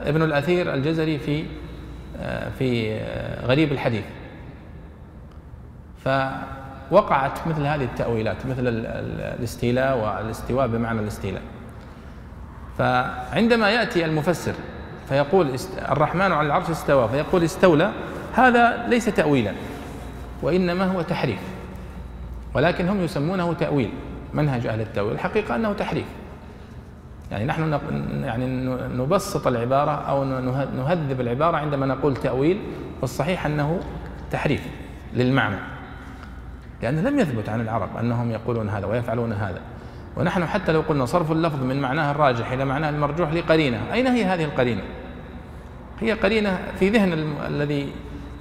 ابن الأثير الجزري في آه في غريب الحديث. فوقعت مثل هذه التأويلات مثل الاستيلاء والاستواء بمعنى الاستيلاء. فعندما يأتي المفسر فيقول الرحمن على العرش استوى فيقول استولى هذا ليس تأويلا وإنما هو تحريف ولكن هم يسمونه تأويل منهج أهل التأويل الحقيقة أنه تحريف. يعني نحن يعني نبسط العبارة أو نهذب العبارة عندما نقول تأويل والصحيح أنه تحريف للمعنى. لأنه لم يثبت عن العرب أنهم يقولون هذا ويفعلون هذا. ونحن حتى لو قلنا صرف اللفظ من معناه الراجح إلى معناه المرجوح لقرينة أين هي هذه القرينة؟ هي قرينة في ذهن الذي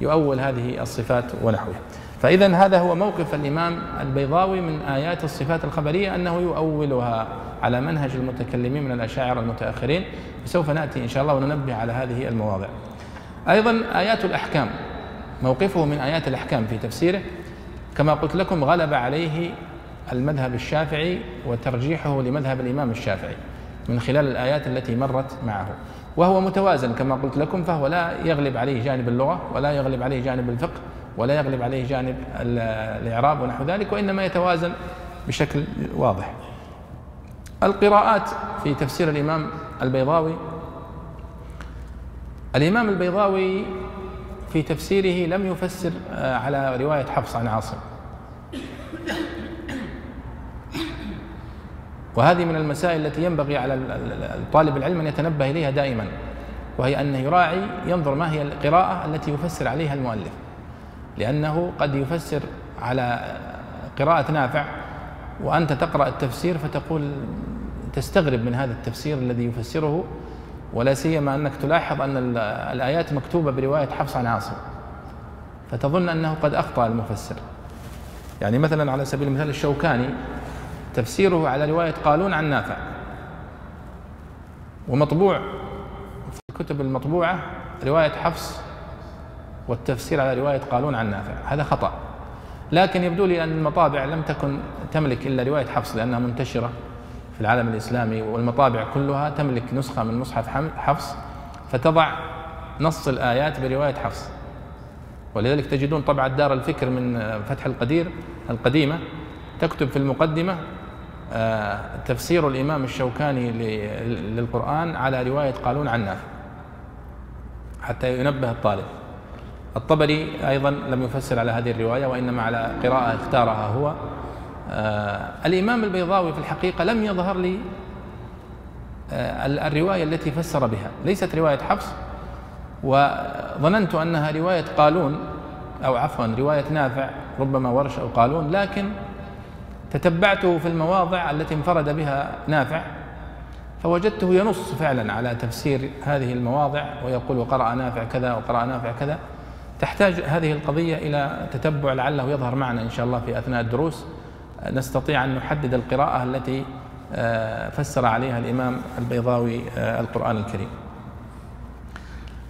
يؤول هذه الصفات ونحوها. فإذا هذا هو موقف الإمام البيضاوي من آيات الصفات الخبرية أنه يؤولها على منهج المتكلمين من الأشاعرة المتأخرين. وسوف نأتي إن شاء الله وننبه على هذه المواضع. أيضا آيات الأحكام. موقفه من آيات الأحكام في تفسيره. كما قلت لكم غلب عليه المذهب الشافعي وترجيحه لمذهب الإمام الشافعي من خلال الآيات التي مرت معه. وهو متوازن كما قلت لكم فهو لا يغلب عليه جانب اللغة ولا يغلب عليه جانب الفقه. ولا يغلب عليه جانب الإعراب ونحو ذلك وإنما يتوازن بشكل واضح. القراءات في تفسير الإمام البيضاوي الإمام البيضاوي في تفسيره لم يفسر آه، على رواية حفص عن عاصم. وهذه من المسائل التي ينبغي على طالب العلم أن يتنبه إليها دائما وهي انه يراعي ينظر ما هي القراءة التي يفسر عليها المؤلف. لأنه قد يفسر على قراءة نافع وأنت تقرأ التفسير فتقول تستغرب من هذا التفسير الذي يفسره ولا سيما أنك تلاحظ أن الآيات مكتوبة برواية حفص عن عاصم. فتظن أنه قد أخطأ المفسر. يعني مثلا على سبيل المثال الشوكاني تفسيره على رواية قالون عن نافع. ومطبوع في الكتب المطبوعة رواية حفص والتفسير على رواية قالون عن نافع. هذا خطأ. لكن يبدو لي أن المطابع لم تكن تملك إلا رواية حفص لأنها منتشرة في العالم الإسلامي والمطابع كلها تملك نسخة من مصحف حفص فتضع نص الآيات برواية حفص. ولذلك تجدون طبعة دار الفكر من فتح القدير القديمة تكتب في المقدمة آه، تفسير الإمام الشوكاني للقرآن على رواية قالون عن نافع حتى ينبه الطالب. الطبري أيضا لم يفسر على هذه الرواية وإنما على قراءة اختارها هو. آه، الإمام البيضاوي في الحقيقة لم يظهر لي آه، الرواية التي فسر بها. ليست رواية حفص وظننت أنها رواية قالون أو عفوا رواية نافع ربما ورش أو قالون لكن تتبعته في المواضع التي انفرد بها نافع فوجدته ينص فعلا على تفسير هذه المواضع ويقول وقرأ نافع كذا وقرأ نافع كذا. تحتاج هذه القضية إلى تتبع لعله يظهر معنا إن شاء الله في أثناء الدروس. نستطيع أن نحدد القراءة التي آه، فسر عليها الإمام البيضاوي آه، القرآن الكريم.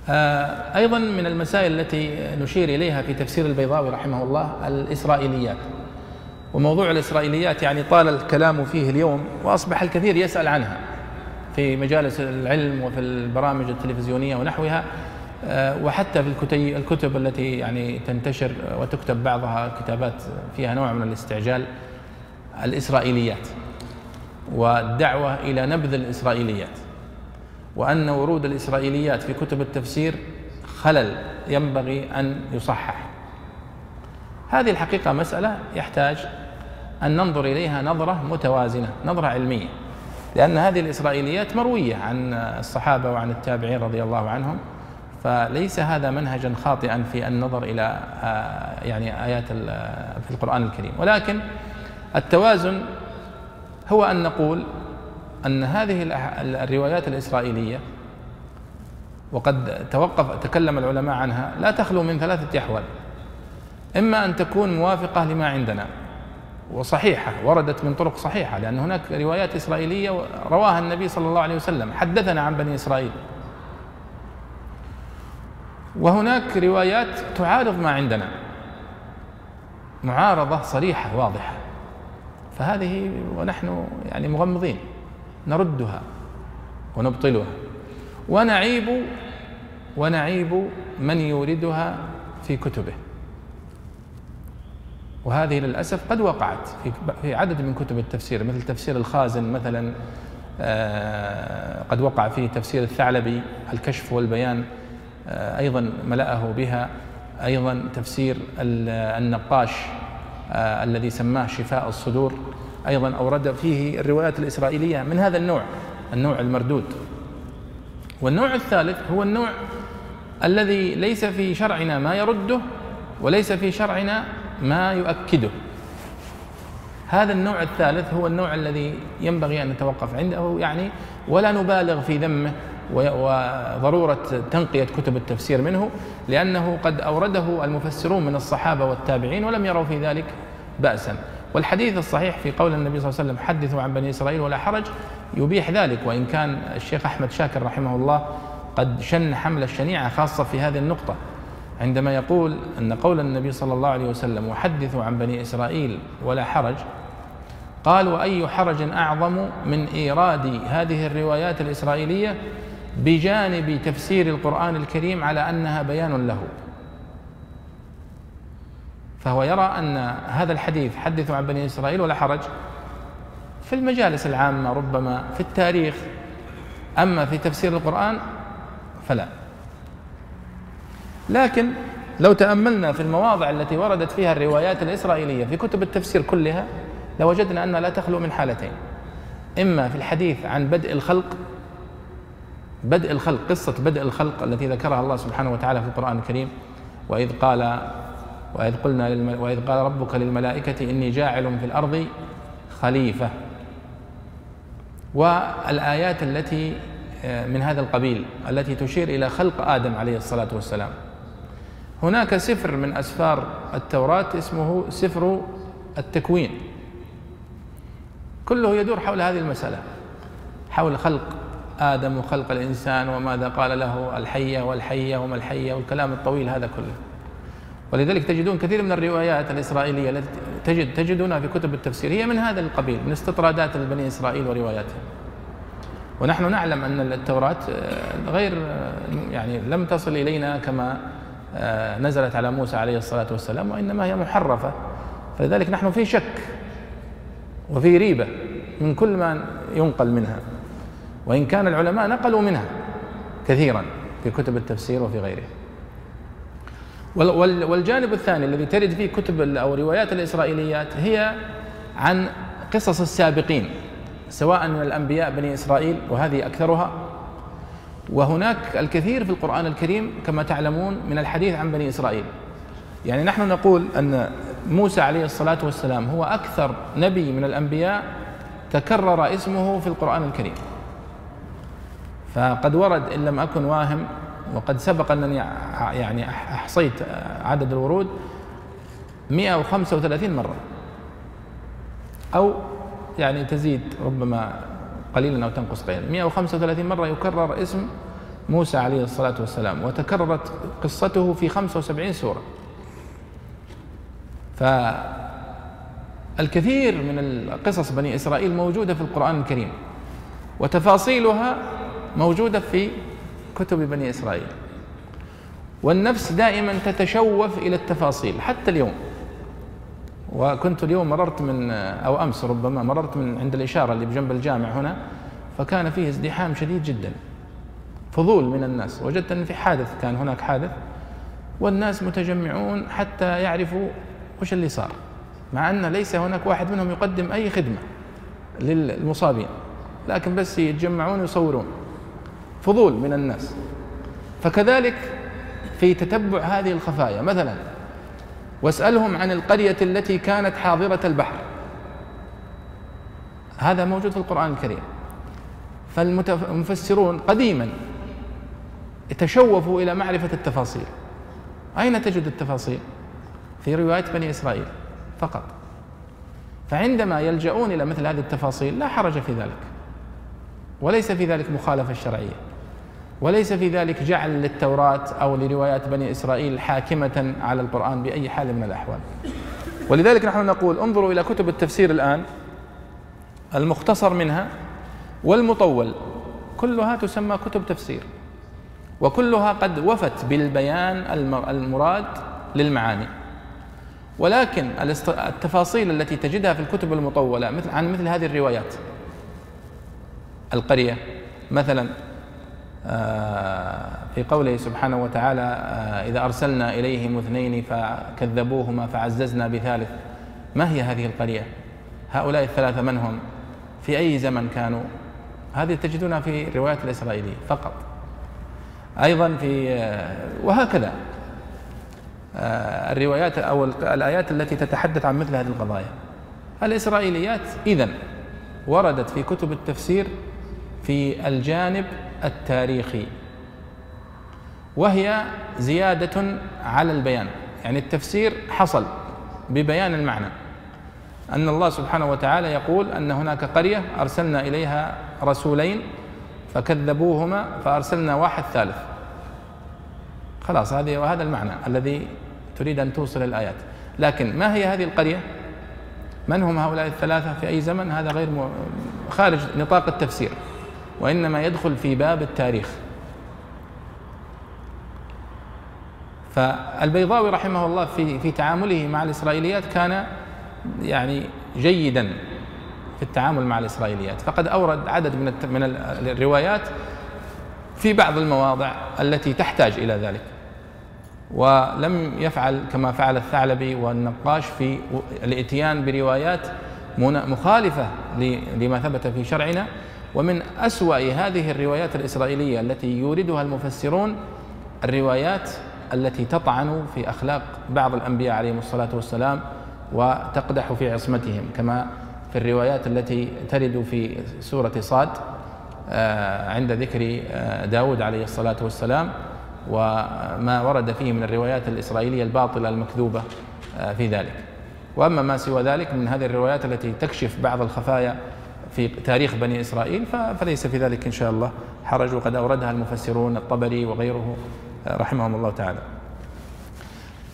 آه، أيضا من المسائل التي نشير إليها في تفسير البيضاوي رحمه الله الإسرائيليات. وموضوع الإسرائيليات يعني طال الكلام فيه اليوم وأصبح الكثير يسأل عنها في مجالس العلم وفي البرامج التلفزيونية ونحوها. وحتى في الكتب التي يعني تنتشر وتكتب بعضها كتابات فيها نوع من الاستعجال الإسرائيليات. والدعوة إلى نبذ الإسرائيليات. وأن ورود الإسرائيليات في كتب التفسير خلل ينبغي أن يصحح. هذه الحقيقة مسألة يحتاج أن ننظر إليها نظرة متوازنة نظرة علمية. لأن هذه الإسرائيليات مروية عن الصحابة وعن التابعين رضي الله عنهم. فليس هذا منهجا خاطئا في النظر إلى آه، يعني آيات في القرآن الكريم. ولكن التوازن هو أن نقول أن هذه الروايات الإسرائيلية وقد توقف تكلم العلماء عنها لا تخلو من ثلاثة أحوال. إما أن تكون موافقة لما عندنا وصحيحة وردت من طرق صحيحة لأن هناك روايات إسرائيلية رواها النبي صلى الله عليه وسلم حدثنا عن بني إسرائيل. وهناك روايات تعارض ما عندنا. معارضة صريحة واضحة. فهذه ونحن يعني مغمضين. نردها ونبطلها. ونعيب ونعيب من يوردها في كتبه. وهذه للأسف قد وقعت في في عدد من كتب التفسير مثل تفسير الخازن مثلا آه، قد وقع فيه تفسير الثعلبي الكشف والبيان. أيضا ملأه بها أيضا تفسير النقاش آه، الذي سماه شفاء الصدور. أيضا أورد فيه الروايات الإسرائيلية من هذا النوع النوع المردود. والنوع الثالث هو النوع الذي ليس في شرعنا ما يرده وليس في شرعنا ما يؤكده. هذا النوع الثالث هو النوع الذي ينبغي أن نتوقف عنده يعني ولا نبالغ في ذمه وضرورة تنقية كتب التفسير منه لأنه قد أورده المفسرون من الصحابة والتابعين ولم يروا في ذلك باسا. والحديث الصحيح في قول النبي صلى الله عليه وسلم حدثوا عن بني إسرائيل ولا حرج يبيح ذلك. وإن كان الشيخ أحمد شاكر رحمه الله قد شن حمل الشنيعة خاصة في هذه النقطة عندما يقول أن قول النبي صلى الله عليه وسلم وحدثوا عن بني إسرائيل ولا حرج قال وأي حرج أعظم من إيراد هذه الروايات الإسرائيلية بجانب تفسير القرآن الكريم على أنها بيان له. فهو يرى أن هذا الحديث حدثوا عن بني إسرائيل ولا حرج. في المجالس العامة ربما في التاريخ. أما في تفسير القرآن فلا. لكن لو تأملنا في المواضع التي وردت فيها الروايات الإسرائيلية في كتب التفسير كلها لوجدنا انها لا تخلو من حالتين. إما في الحديث عن بدء الخلق بدء الخلق قصة بدء الخلق التي ذكرها الله سبحانه وتعالى في القرآن الكريم وإذ قال وإذ قلنا وإذ قال ربك للملائكة إني جاعل في الأرض خليفة. والآيات التي آه، من هذا القبيل التي تشير إلى خلق آدم عليه الصلاة والسلام. هناك سفر من أسفار التوراة اسمه سفر التكوين. كله يدور حول هذه المسألة حول خلق آدم وخلق الإنسان وماذا قال له؟ الحيه والحيه وما الحيه والكلام الطويل هذا كله. ولذلك تجدون كثير من الروايات الإسرائيلية التي تجد تجدونها في كتب التفسير هي من هذا القبيل من استطرادات بني إسرائيل ورواياتهم. ونحن نعلم أن التوراة آه، غير آه، يعني لم تصل إلينا كما آه، نزلت على موسى عليه الصلاة والسلام وإنما هي محرفة. فلذلك نحن في شك وفي ريبة من كل ما ينقل منها. وإن كان العلماء نقلوا منها كثيرا في كتب التفسير وفي غيره والجانب الثاني الذي ترد فيه كتب أو روايات الإسرائيليات هي عن قصص السابقين سواء من الأنبياء بني إسرائيل وهذه أكثرها. وهناك الكثير في القرآن الكريم كما تعلمون من الحديث عن بني إسرائيل. يعني نحن نقول أن موسى عليه الصلاة والسلام هو أكثر نبي من الأنبياء تكرر اسمه في القرآن الكريم. فقد ورد إن لم أكن واهم وقد سبق أنني يعني أحصيت عدد الورود 135 مرة. أو يعني تزيد ربما قليلا أو تنقص قليلا. 135 مرة يكرر اسم موسى عليه الصلاة والسلام وتكررت قصته في 75 سورة. فالكثير من قصص بني إسرائيل موجودة في القرآن الكريم وتفاصيلها موجودة في كتب بني إسرائيل. والنفس دائما تتشوف إلى التفاصيل حتى اليوم. وكنت اليوم مررت من أو أمس ربما مررت من عند الإشارة اللي بجنب الجامع هنا فكان فيه ازدحام شديد جدا. فضول من الناس. وجدت أن في حادث كان هناك حادث والناس متجمعون حتى يعرفوا وش اللي صار. مع أن ليس هناك واحد منهم يقدم أي خدمة للمصابين لكن بس يتجمعون ويصورون. فضول من الناس. فكذلك في تتبع هذه الخفايا مثلا واسألهم عن القرية التي كانت حاضرة البحر. هذا موجود في القرآن الكريم. فالمفسرون قديما تشوفوا إلى معرفة التفاصيل. أين تجد التفاصيل؟ في رواية بني إسرائيل فقط. فعندما يلجؤون إلى مثل هذه التفاصيل لا حرج في ذلك وليس في ذلك مخالفة شرعية. وليس في ذلك جعل للتوراة أو لروايات بني إسرائيل حاكمة على القرآن بأي حال من الأحوال. ولذلك نحن نقول انظروا إلى كتب التفسير الآن المختصر منها والمطول كلها تسمى كتب تفسير وكلها قد وفت بالبيان المراد للمعاني. ولكن التفاصيل التي تجدها في الكتب المطولة مثل عن مثل هذه الروايات. القرية مثلا في قوله سبحانه وتعالى آه، إذا أرسلنا إليهم اثنين فكذبوهما فعززنا بثالث. ما هي هذه القرية؟ هؤلاء الثلاثة من هم؟ في أي زمن كانوا؟ هذه تجدونها في الروايات الإسرائيلية فقط. أيضا في آه، وهكذا. الروايات أو الآيات التي تتحدث عن مثل هذه القضايا. الإسرائيليات إذن وردت في كتب التفسير في الجانب التاريخي. وهي زيادة على البيان. يعني التفسير حصل ببيان المعنى. أن الله سبحانه وتعالى يقول أن هناك قرية أرسلنا إليها رسولين فكذبوهما فأرسلنا واحد ثالث. خلاص هذه وهذا المعنى الذي تريد أن توصل الآيات. لكن ما هي هذه القرية؟ من هم هؤلاء الثلاثة؟ في أي زمن؟ هذا غير خارج نطاق التفسير. وإنما يدخل في باب التاريخ. فالبيضاوي رحمه الله في في تعامله مع الإسرائيليات كان يعني جيدا في التعامل مع الإسرائيليات. فقد أورد عدد من من الروايات في بعض المواضع التي تحتاج إلى ذلك. ولم يفعل كما فعل الثعلبي والنقاش في الاتيان بروايات مخالفة لما ثبت في شرعنا. ومن أسوأ هذه الروايات الإسرائيلية التي يوردها المفسرون الروايات التي تطعن في أخلاق بعض الأنبياء عليهم الصلاة والسلام وتقدح في عصمتهم كما في الروايات التي ترد في سورة صاد آه، عند ذكر آه، داود عليه الصلاة والسلام وما ورد فيه من الروايات الإسرائيلية الباطلة المكذوبة آه، في ذلك. وأما ما سوى ذلك من هذه الروايات التي تكشف بعض الخفايا في تاريخ بني إسرائيل فليس في ذلك إن شاء الله حرج وقد أوردها المفسرون الطبري وغيره رحمهم الله تعالى.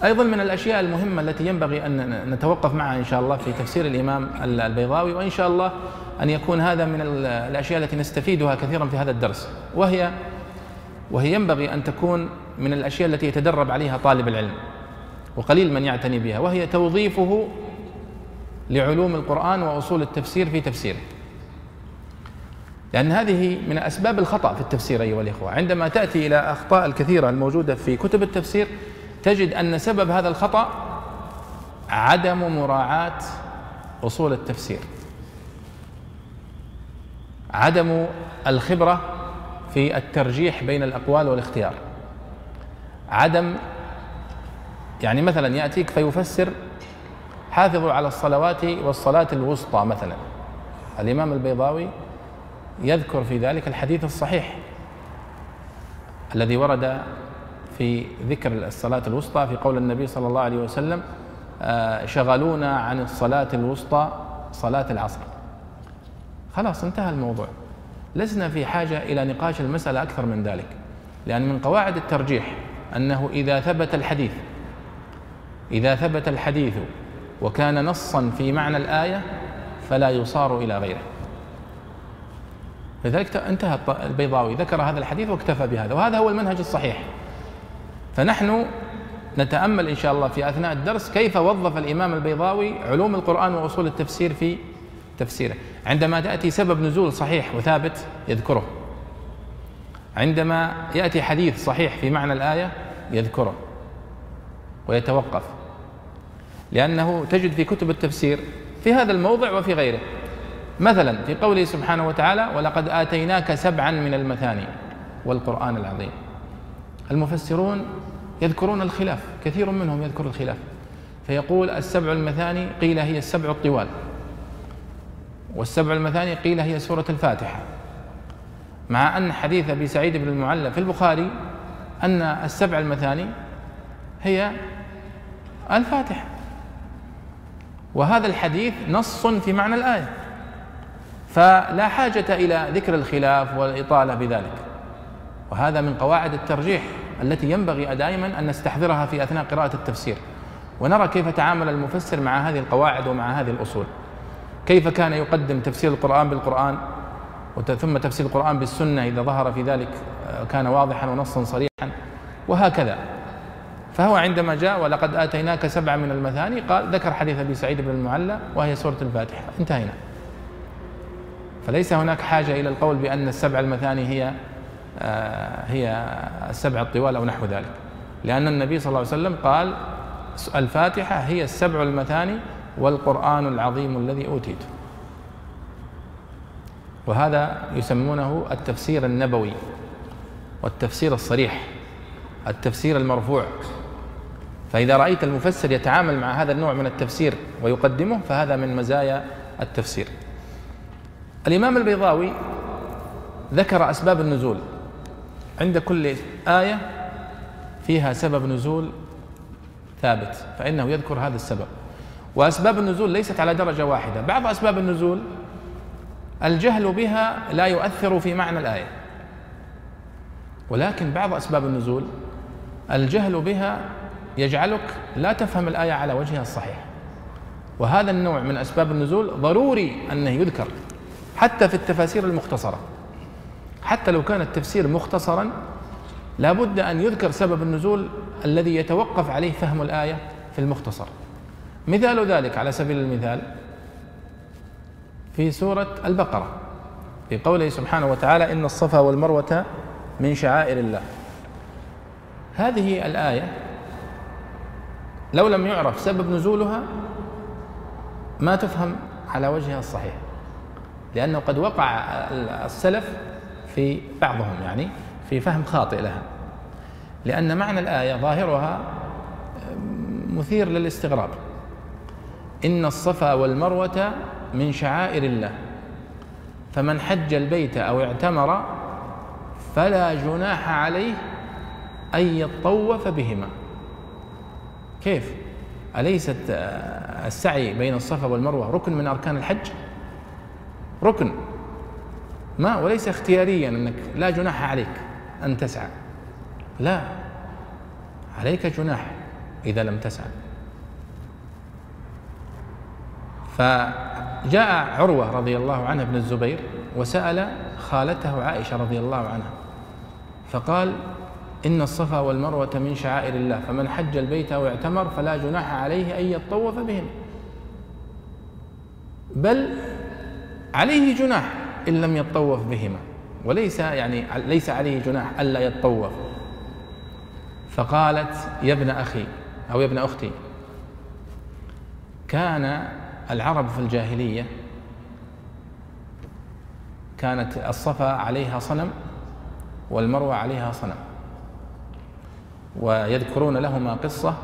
أيضا من الأشياء المهمة التي ينبغي أن نتوقف معها إن شاء الله في تفسير الإمام البيضاوي وإن شاء الله أن يكون هذا من الأشياء التي نستفيدها كثيرا في هذا الدرس وهي وهي ينبغي أن تكون من الأشياء التي يتدرب عليها طالب العلم وقليل من يعتني بها وهي توظيفه لعلوم القرآن وأصول التفسير في تفسيره. لأن هذه من أسباب الخطأ في التفسير أيها الإخوة. عندما تأتي إلى أخطاء الكثيرة الموجودة في كتب التفسير تجد أن سبب هذا الخطأ عدم مراعاة أصول التفسير. عدم الخبرة في الترجيح بين الأقوال والاختيار. عدم يعني مثلا يأتيك فيفسر حافظوا على الصلوات والصلاة الوسطى مثلا. الإمام البيضاوي يذكر في ذلك الحديث الصحيح الذي ورد في ذكر الصلاة الوسطى في قول النبي صلى الله عليه وسلم آه، شغلونا عن الصلاة الوسطى صلاة العصر. خلاص انتهى الموضوع. لسنا في حاجة إلى نقاش المسألة أكثر من ذلك لأن من قواعد الترجيح أنه إذا ثبت الحديث إذا ثبت الحديث وكان نصا في معنى الآية فلا يصار إلى غيره. لذلك انتهى البيضاوي ذكر هذا الحديث واكتفى بهذا وهذا هو المنهج الصحيح. فنحن نتأمل إن شاء الله في أثناء الدرس كيف وظف الإمام البيضاوي علوم القرآن وأصول التفسير في تفسيره. عندما تأتي سبب نزول صحيح وثابت يذكره. عندما يأتي حديث صحيح في معنى الآية يذكره ويتوقف. لأنه تجد في كتب التفسير في هذا الموضع وفي غيره. مثلا في قوله سبحانه وتعالى ولقد آتيناك سبعا من المثاني والقرآن العظيم. المفسرون يذكرون الخلاف كثير منهم يذكر الخلاف. فيقول السبع المثاني قيل هي السبع الطوال. والسبع المثاني قيل هي سورة الفاتحة. مع أن حديث أبي سعيد بن المعلى في البخاري أن السبع المثاني هي الفاتحة. وهذا الحديث نص في معنى الآية. فلا حاجة إلى ذكر الخلاف والإطالة بذلك. وهذا من قواعد الترجيح التي ينبغي دائما أن نستحضرها في أثناء قراءة التفسير. ونرى كيف تعامل المفسر مع هذه القواعد ومع هذه الأصول. كيف كان يقدم تفسير القرآن بالقرآن ثم تفسير القرآن بالسنة إذا ظهر في ذلك آه، كان واضحا ونصا صريحا وهكذا. فهو عندما جاء ولقد آتيناك سبعا من المثاني قال ذكر حديث أبي سعيد بن المعلى وهي سورة الفاتحة انتهينا. فليس هناك حاجة إلى القول بأن السبع المثاني هي آه، هي السبع الطوال أو نحو ذلك. لأن النبي صلى الله عليه وسلم قال الفاتحة هي السبع المثاني والقرآن العظيم الذي أوتيته. وهذا يسمونه التفسير النبوي والتفسير الصريح التفسير المرفوع. فإذا رأيت المفسر يتعامل مع هذا النوع من التفسير ويقدمه فهذا من مزايا التفسير. الإمام البيضاوي ذكر أسباب النزول. عند كل آية فيها سبب نزول ثابت فإنه يذكر هذا السبب. وأسباب النزول ليست على درجة واحدة. بعض أسباب النزول الجهل بها لا يؤثر في معنى الآية. ولكن بعض أسباب النزول الجهل بها يجعلك لا تفهم الآية على وجهها الصحيح. وهذا النوع من أسباب النزول ضروري أنه يذكر. حتى في التفاسير المختصرة. حتى لو كان التفسير مختصرا لابد أن يذكر سبب النزول الذي يتوقف عليه فهم الآية في المختصر. مثال ذلك على سبيل المثال في سورة البقرة في قوله سبحانه وتعالى إن الصفا والمروة من شعائر الله. هذه الآية لو لم يعرف سبب نزولها ما تفهم على وجهها الصحيح. لأنه قد وقع السلف في بعضهم يعني في فهم خاطئ لها لأن معنى الآية ظاهرها مثير للاستغراب إن الصفا والمروة من شعائر الله فمن حج البيت أو اعتمر فلا جناح عليه أن يطوف بهما كيف؟ أليست السعي بين الصفا والمروة ركن من أركان الحج؟ ركن. ما وليس اختياريا أنك لا جناح عليك أن تسعى. لا عليك جناح إذا لم تسعى. فجاء عروة رضي الله عنه بن الزبير وسأل خالته عائشة رضي الله عنها. فقال إن الصفا والمروة من شعائر الله فمن حج البيت أو اعتمر فلا جناح عليه أن يطوف بهم بل عليه جناح إن لم يطوف بهما. وليس يعني ليس عليه جناح ألا يطوف فقالت يا ابن أخي أو يا ابن أختي كان العرب في الجاهلية كانت الصفا عليها صنم والمروة عليها صنم. ويذكرون لهما قصة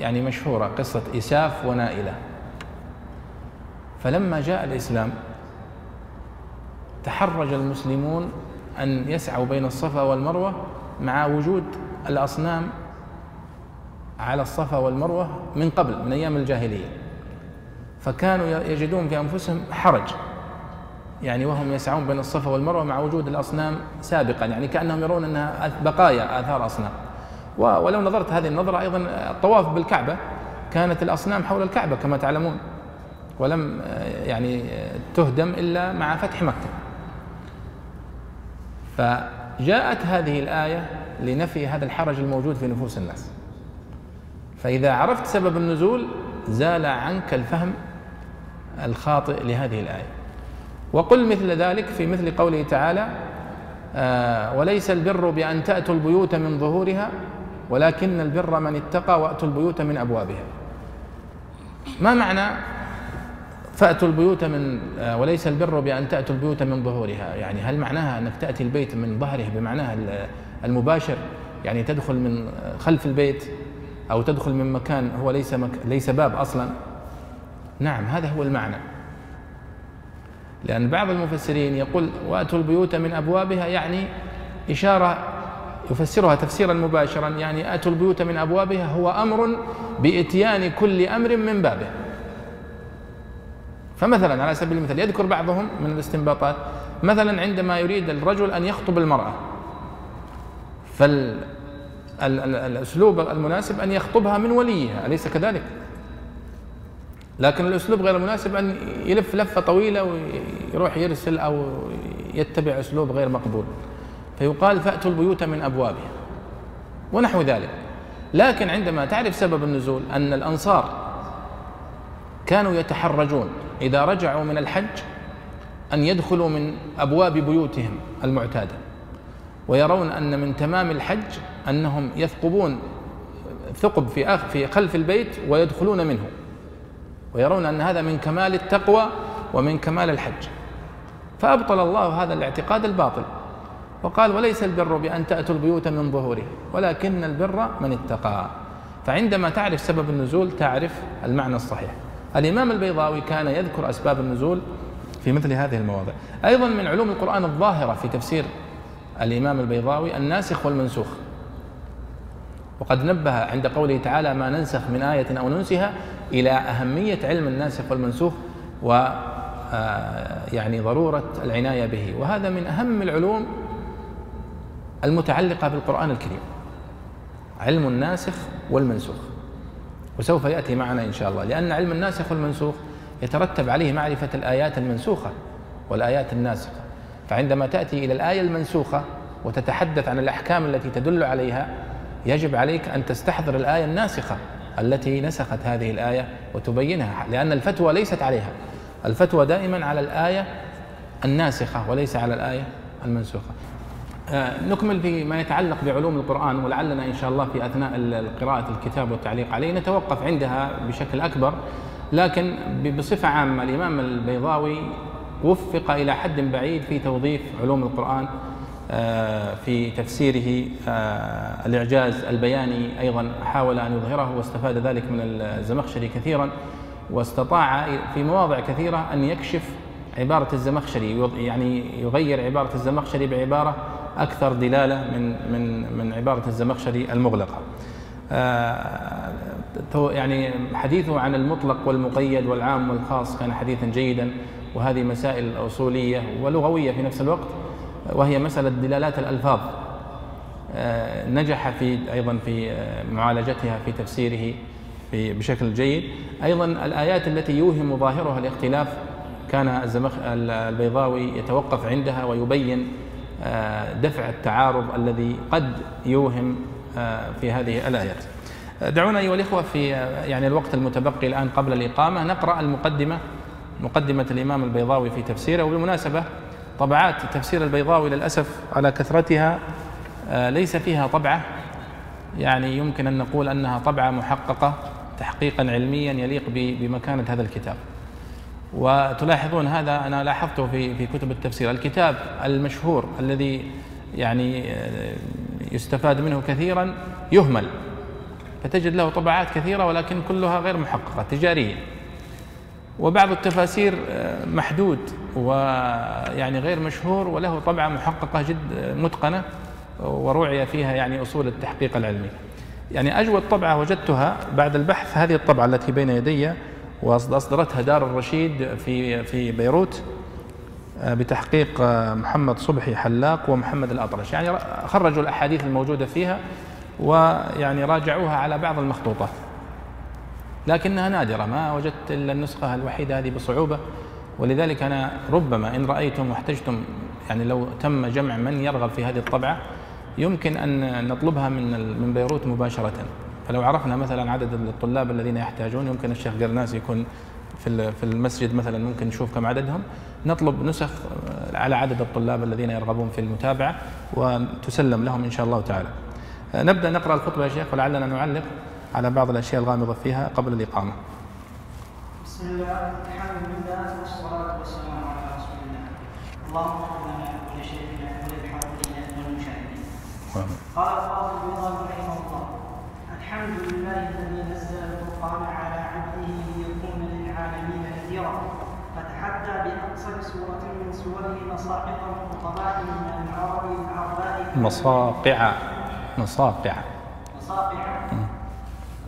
يعني مشهورة قصة إساف ونائلة. فلما جاء الإسلام تحرج المسلمون أن يسعوا بين الصفا والمروة مع وجود الأصنام على الصفا والمروة من قبل من أيام الجاهلية. فكانوا يجدون في أنفسهم حرج يعني وهم يسعون بين الصفا والمروة مع وجود الأصنام سابقا يعني كأنهم يرون أنها بقايا آثار أصنام. ولو نظرت هذه النظرة أيضا الطواف بالكعبة كانت الأصنام حول الكعبة كما تعلمون. ولم يعني تهدم إلا مع فتح مكة. فجاءت هذه الآية لنفي هذا الحرج الموجود في نفوس الناس. فإذا عرفت سبب النزول زال عنك الفهم الخاطئ لهذه الآية. وقل مثل ذلك في مثل قوله تعالى آه، وليس البر بأن تأتوا البيوت من ظهورها ولكن البر من اتقى وأتوا البيوت من أبوابها. ما معنى فأتوا البيوت من آه، وليس البر بأن تأتوا البيوت من ظهورها. يعني هل معناها أنك تأتي البيت من ظهره بمعناها المباشر؟ يعني تدخل من خلف البيت أو تدخل من مكان هو ليس مك... ليس باب أصلا؟ نعم هذا هو المعنى. لأن بعض المفسرين يقول وأتوا البيوت من أبوابها يعني إشارة يفسرها تفسيرا مباشرا يعني أتوا البيوت من أبوابها هو أمر بإتيان كل أمر من بابه. فمثلا على سبيل المثال يذكر بعضهم من الاستنباطات مثلا عندما يريد الرجل أن يخطب المرأة فالأسلوب المناسب أن يخطبها من وليها أليس كذلك؟ لكن الأسلوب غير المناسب أن يلف لفة طويلة ويروح يرسل أو يتبع أسلوب غير مقبول. فيقال فأتوا البيوت من أبوابها. ونحو ذلك. لكن عندما تعرف سبب النزول أن الأنصار كانوا يتحرجون إذا رجعوا من الحج أن يدخلوا من أبواب بيوتهم المعتادة ويرون أن من تمام الحج أنهم يثقبون ثقب في في خلف البيت ويدخلون منه. ويرون أن هذا من كمال التقوى ومن كمال الحج. فأبطل الله هذا الاعتقاد الباطل وقال وليس البر بأن تأتوا البيوت من ظهورها ولكن البر من اتقى. فعندما تعرف سبب النزول تعرف المعنى الصحيح. الإمام البيضاوي كان يذكر أسباب النزول في مثل هذه المواضع. أيضا من علوم القرآن الظاهرة في تفسير الإمام البيضاوي الناسخ والمنسوخ. وقد نبه عند قوله تعالى ما ننسخ من آية أو ننسها إلى أهمية علم الناسخ والمنسوخ و آه، يعني ضرورة العناية به. وهذا من أهم العلوم المتعلقة بالقرآن الكريم. علم الناسخ والمنسوخ. وسوف يأتي معنا إن شاء الله. لأن علم الناسخ والمنسوخ يترتب عليه معرفة الآيات المنسوخة والآيات الناسخة. فعندما تأتي إلى الآية المنسوخة وتتحدث عن الأحكام التي تدل عليها يجب عليك أن تستحضر الآية الناسخة التي نسخت هذه الآية وتبينها لأن الفتوى ليست عليها. الفتوى دائما على الآية الناسخة وليس على الآية المنسوخة. آه، نكمل فيما يتعلق بعلوم القرآن ولعلنا إن شاء الله في أثناء قراءة الكتاب والتعليق عليه نتوقف عندها بشكل أكبر. لكن بصفة عامة الإمام البيضاوي وفق إلى حد بعيد في توظيف علوم القرآن آه، في تفسيره آه، الإعجاز البياني أيضا حاول أن يظهره واستفاد ذلك من الزمخشري كثيرا واستطاع في مواضع كثيرة أن يكشف عبارة الزمخشري يعني يغير عبارة الزمخشري بعبارة أكثر دلالة من من من عبارة الزمخشري المغلقة. آه، يعني حديثه عن المطلق والمقيد والعام والخاص كان حديثا جيدا وهذه مسائل أصولية ولغوية في نفس الوقت وهي مسألة دلالات الألفاظ آه، نجح في أيضا في آه، معالجتها في تفسيره في بشكل جيد أيضا الآيات التي يوهم ظاهرها الاختلاف كان البيضاوي يتوقف عندها ويبين دفع التعارض الذي قد يوهم في هذه الآيات دعونا أيها الإخوة في يعني الوقت المتبقي الآن قبل الإقامة نقرأ المقدمة مقدمة الإمام البيضاوي في تفسيره وبالمناسبة طبعات تفسير البيضاوي للأسف على كثرتها آه، ليس فيها طبعة. يعني يمكن أن نقول أنها طبعة محققة تحقيقا علميا يليق بمكانة هذا الكتاب. وتلاحظون هذا أنا لاحظته في في كتب التفسير. الكتاب المشهور الذي يعني آه، يستفاد منه كثيرا يهمل. فتجد له طبعات كثيرة ولكن كلها غير محققة تجارية. وبعض التفاسير آه، محدود ويعني غير مشهور وله طبعة محققة جد آه، متقنة وروعي فيها يعني أصول التحقيق العلمي. يعني أجود طبعة وجدتها بعد البحث هذه الطبعة التي بين يدي وأصدرتها دار الرشيد في في بيروت آه، بتحقيق محمد صبحي حلاق ومحمد الأطرش. يعني خرجوا الأحاديث الموجودة فيها ويعني راجعوها على بعض المخطوطات لكنها نادرة ما وجدت إلا النسخة الوحيدة هذه بصعوبة. ولذلك أنا ربما إن رأيتم واحتجتم يعني لو تم جمع من يرغب في هذه الطبعة يمكن أن نطلبها من من بيروت مباشرة. فلو عرفنا مثلا عدد الطلاب الذين يحتاجون يمكن الشيخ قرناس يكون في في المسجد مثلا ممكن نشوف كم عددهم. نطلب نسخ على عدد الطلاب الذين يرغبون في المتابعة وتسلم لهم إن شاء الله تعالى. نبدأ نقرأ الخطبة يا شيخ ولعلنا نعلق على بعض الأشياء الغامضة فيها قبل الإقامة. بسم الله الحمد لله والصلاة والسلام على رسول الله. اللهم اغفر لنا ولشيخنا وللحاضرين والمشاهدين. قال القاضي رحمه الله الحمد لله الذي نزل القرآن على عبده ليكون للعالمين نذيرا. فتحدى بأقصر سورة من سوره مصاحف الخطباء من العرب العرباء مصاقع مصاقع مصاقع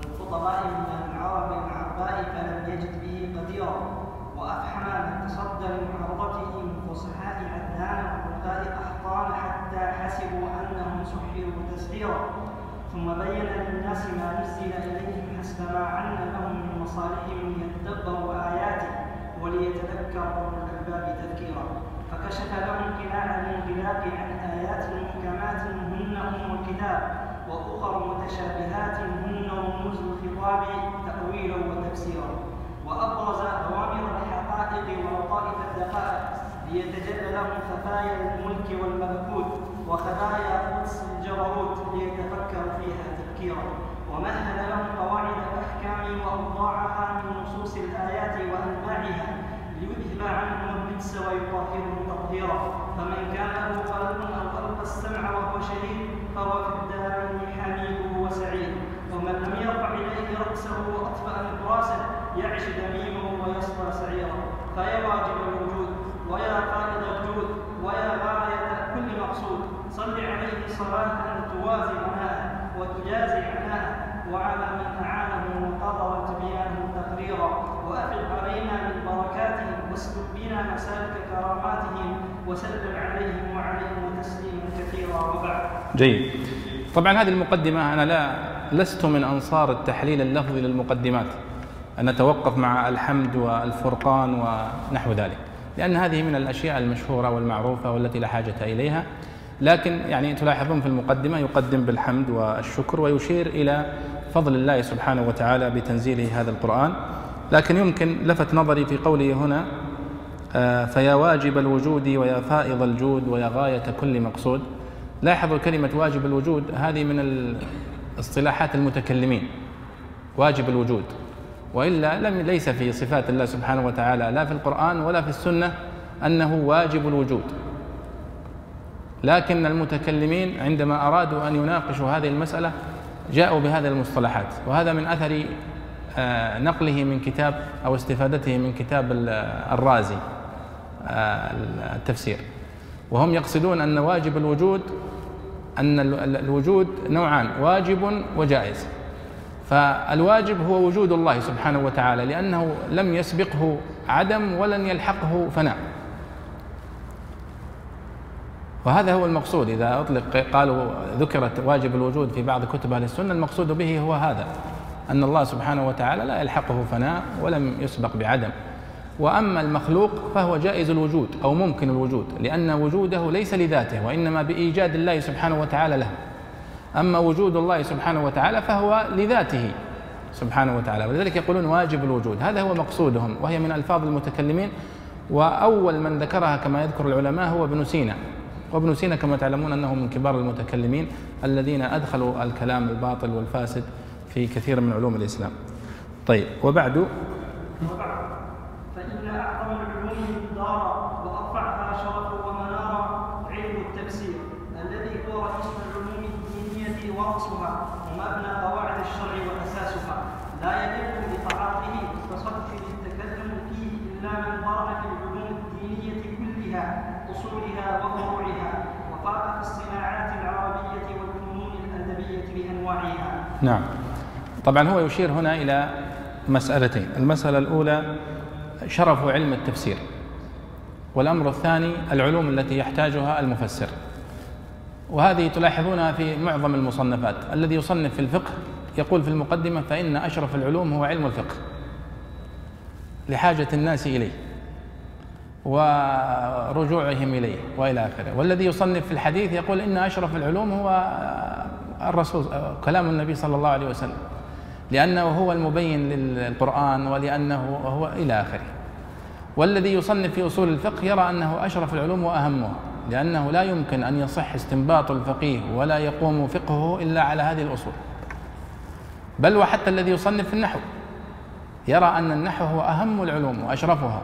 الخطباء من العرب العرباء فلم يجد به قديرا. وأفحم من تصدى لمعارضته من فصحاء عدنان وبلغاء أحطان حتى حسبوا أنهم سحروا تسحيرا. ثم بين للناس ما نزل اليهم حسب ما عن لهم من مصالحهم ليتدبروا اياته وليتذكر اولو الالباب تذكيرا فكشف لهم قناع الانغلاق عن ايات محكمات هن ام الكتاب واخر متشابهات هن رموز الخطاب تاويلا وتفسيرا وابرز اوامر الحقائق ولطائف الدقائق ليتجلى لهم خفايا الملك والملكوت وخبايا قدس الجبروت ليتفكروا فيها تفكيرا ومهد لهم قواعد الأحكام وأوضاعها من نصوص الآيات وأنواعها ليذهب عنهم الرجس ويطهرهم تطهيرا. فمن كان له قلب أو القى السمع وهو شهيد فهو في الدارين حميد وسعيد. ومن لم يرفع إليه رأسه وأطفأ نبراسه يعش دميمه ويصلى سعيرا. فيا واجب الوجود ويا قائد الجود ويا غاية كل مقصود. صل عليه صلاة توازي عناءه وتجازي عناءه وعلى من اعانه وقدر تبيانه تقريرا. وأفق علينا من بركاته واسلك بنا مسالك كراماتهم وسلم عليهم وعليهم تسليما كثيرا. وبعد. جيد. طبعا هذه المقدمة أنا لا لست من أنصار التحليل اللفظي للمقدمات. أن نتوقف مع الحمد والفرقان ونحو ذلك. لأن هذه من الأشياء المشهورة والمعروفة والتي لا حاجة إليها. لكن يعني تلاحظون في المقدمة يقدم بالحمد والشكر ويشير إلى فضل الله سبحانه وتعالى بتنزيله هذا القرآن. لكن يمكن لفت نظري في قوله هنا آه، فيا واجب الوجود ويا فائض الجود ويا غاية كل مقصود. لاحظوا كلمة واجب الوجود هذه من اصطلاحات المتكلمين. واجب الوجود. وإلا لم ليس في صفات الله سبحانه وتعالى لا في القرآن ولا في السنة أنه واجب الوجود. لكن المتكلمين عندما أرادوا أن يناقشوا هذه المسألة جاءوا بهذه المصطلحات. وهذا من أثر آه، نقله من كتاب أو استفادته من كتاب الرازي آه، التفسير. وهم يقصدون أن واجب الوجود أن الوجود نوعان واجب وجائز. فالواجب هو وجود الله سبحانه وتعالى لأنه لم يسبقه عدم ولن يلحقه فناء. وهذا هو المقصود. إذا أطلق قالوا ذكرت واجب الوجود في بعض كتب أهل السنة المقصود به هو هذا أن الله سبحانه وتعالى لا يلحقه فناء ولم يسبق بعدم. وأما المخلوق فهو جائز الوجود أو ممكن الوجود لأن وجوده ليس لذاته وإنما بإيجاد الله سبحانه وتعالى له. أما وجود الله سبحانه وتعالى فهو لذاته سبحانه وتعالى ولذلك يقولون واجب الوجود. هذا هو مقصودهم وهي من ألفاظ المتكلمين وأول من ذكرها كما يذكر العلماء هو ابن سينا. وابن سينا كما تعلمون انه من كبار المتكلمين الذين أدخلوا الكلام الباطل والفاسد في كثير من علوم الإسلام. طيب وبعد؟ فإن أعظم العلوم دارا وأرفعها شرفا ومنارا علم التفسير الذي هو رئيس العلوم الدينية ورأسها ومبنى قواعد الشرع وأساسها. لا يليق بطاعته التصدي للتكلم فيه إلا من برع في العلوم الدينية كلها أصولها وفروعها وفاق في الصناعات العربية والفنون الأدبية بأنواعها نعم. طبعا هو يشير هنا إلى مسألتين. المسألة الأولى شرف علم التفسير والأمر الثاني العلوم التي يحتاجها المفسر. وهذه تلاحظونها في معظم المصنفات. الذي يصنف في الفقه يقول في المقدمة فإن أشرف العلوم هو علم الفقه لحاجة الناس إليه ورجوعهم إليه وإلى آخره. والذي يصنف في الحديث يقول إن أشرف العلوم هو الرسول كلام النبي صلى الله عليه وسلم. لأنه هو المبين للقرآن ولأنه هو إلى آخره. والذي يصنف في أصول الفقه يرى أنه أشرف العلوم وأهمها لأنه لا يمكن أن يصح استنباط الفقيه ولا يقوم فقهه إلا على هذه الأصول. بل وحتى الذي يصنف في النحو يرى أن النحو هو أهم العلوم وأشرفها.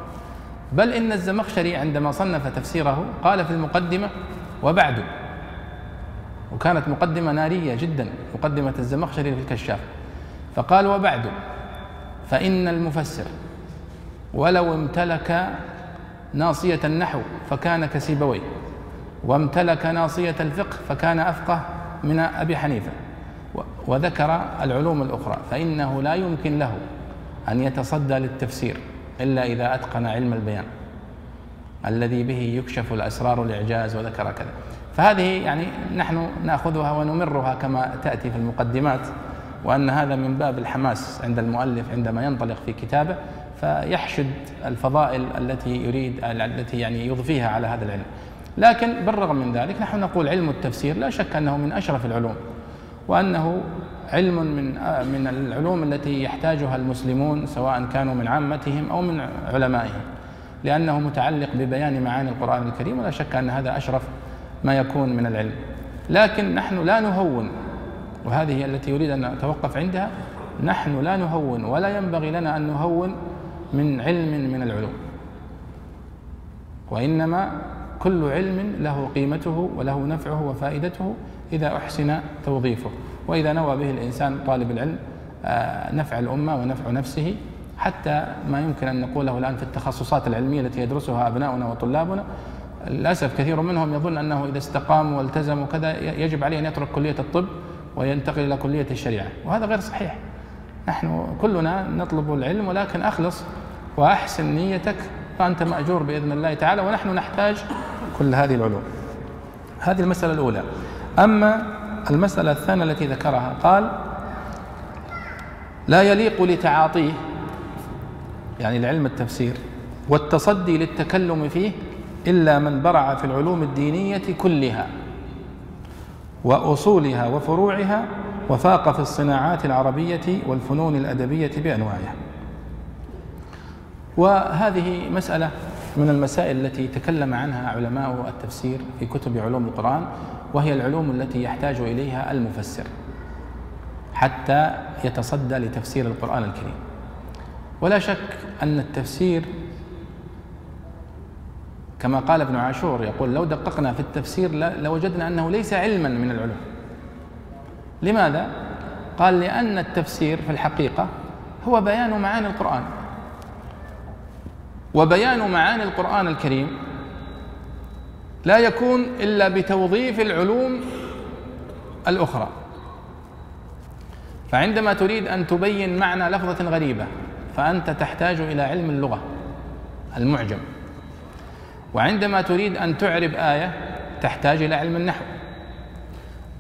بل إن الزمخشري عندما صنف تفسيره قال في المقدمة وبعد وكانت مقدمة نارية جدا مقدمة الزمخشري في الكشاف. فقال وبعد فإن المفسر ولو امتلك ناصية النحو فكان كسيبويه وامتلك ناصية الفقه فكان أفقه من أبي حنيفة وذكر العلوم الأخرى فإنه لا يمكن له أن يتصدى للتفسير إلا إذا أتقن علم البيان الذي به يكشف الأسرار الإعجاز وذكر كذا. فهذه يعني نحن نأخذها ونمرها كما تأتي في المقدمات وأن هذا من باب الحماس عند المؤلف عندما ينطلق في كتابه فيحشد الفضائل التي يريد التي يعني يضفيها على هذا العلم. لكن بالرغم من ذلك نحن نقول علم التفسير لا شك أنه من أشرف العلوم وأنه علم من من العلوم التي يحتاجها المسلمون سواء كانوا من عامتهم أو من علمائهم لأنه متعلق ببيان معاني القرآن الكريم ولا شك أن هذا أشرف ما يكون من العلم. لكن نحن لا نهون وهذه التي يريد أن نتوقف عندها نحن لا نهون ولا ينبغي لنا أن نهون من علم من العلوم. وإنما كل علم له قيمته وله نفعه وفائدته إذا أحسن توظيفه. وإذا نوى به الإنسان طالب العلم آه، نفع الأمة ونفع نفسه حتى ما يمكن أن نقوله الآن في التخصصات العلمية التي يدرسها أبناؤنا وطلابنا للأسف كثير منهم يظن أنه إذا استقام والتزم وكذا يجب عليه أن يترك كلية الطب وينتقل إلى كلية الشريعة. وهذا غير صحيح. نحن كلنا نطلب العلم ولكن أخلص وأحسن نيتك فأنت مأجور بإذن الله تعالى ونحن نحتاج كل هذه العلوم. هذه المسألة الأولى. أما المسألة الثانية التي ذكرها قال لا يليق لتعاطيه يعني لعلم التفسير والتصدي للتكلم فيه إلا من برع في العلوم الدينية كلها وأصولها وفروعها وفاق في الصناعات العربية والفنون الأدبية بأنواعها. وهذه مسألة من المسائل التي تكلم عنها علماء التفسير في كتب علوم القرآن وهي العلوم التي يحتاج إليها المفسر حتى يتصدى لتفسير القرآن الكريم. ولا شك أن التفسير كما قال ابن عاشور يقول لو دققنا في التفسير لوجدنا أنه ليس علما من العلوم. لماذا؟ قال لأن التفسير في الحقيقة هو بيان معاني القرآن. وبيان معاني القرآن الكريم لا يكون إلا بتوظيف العلوم الأخرى. فعندما تريد أن تبين معنى لفظة غريبة فأنت تحتاج إلى علم اللغة المعجم. وعندما تريد أن تعرب آية تحتاج إلى علم النحو.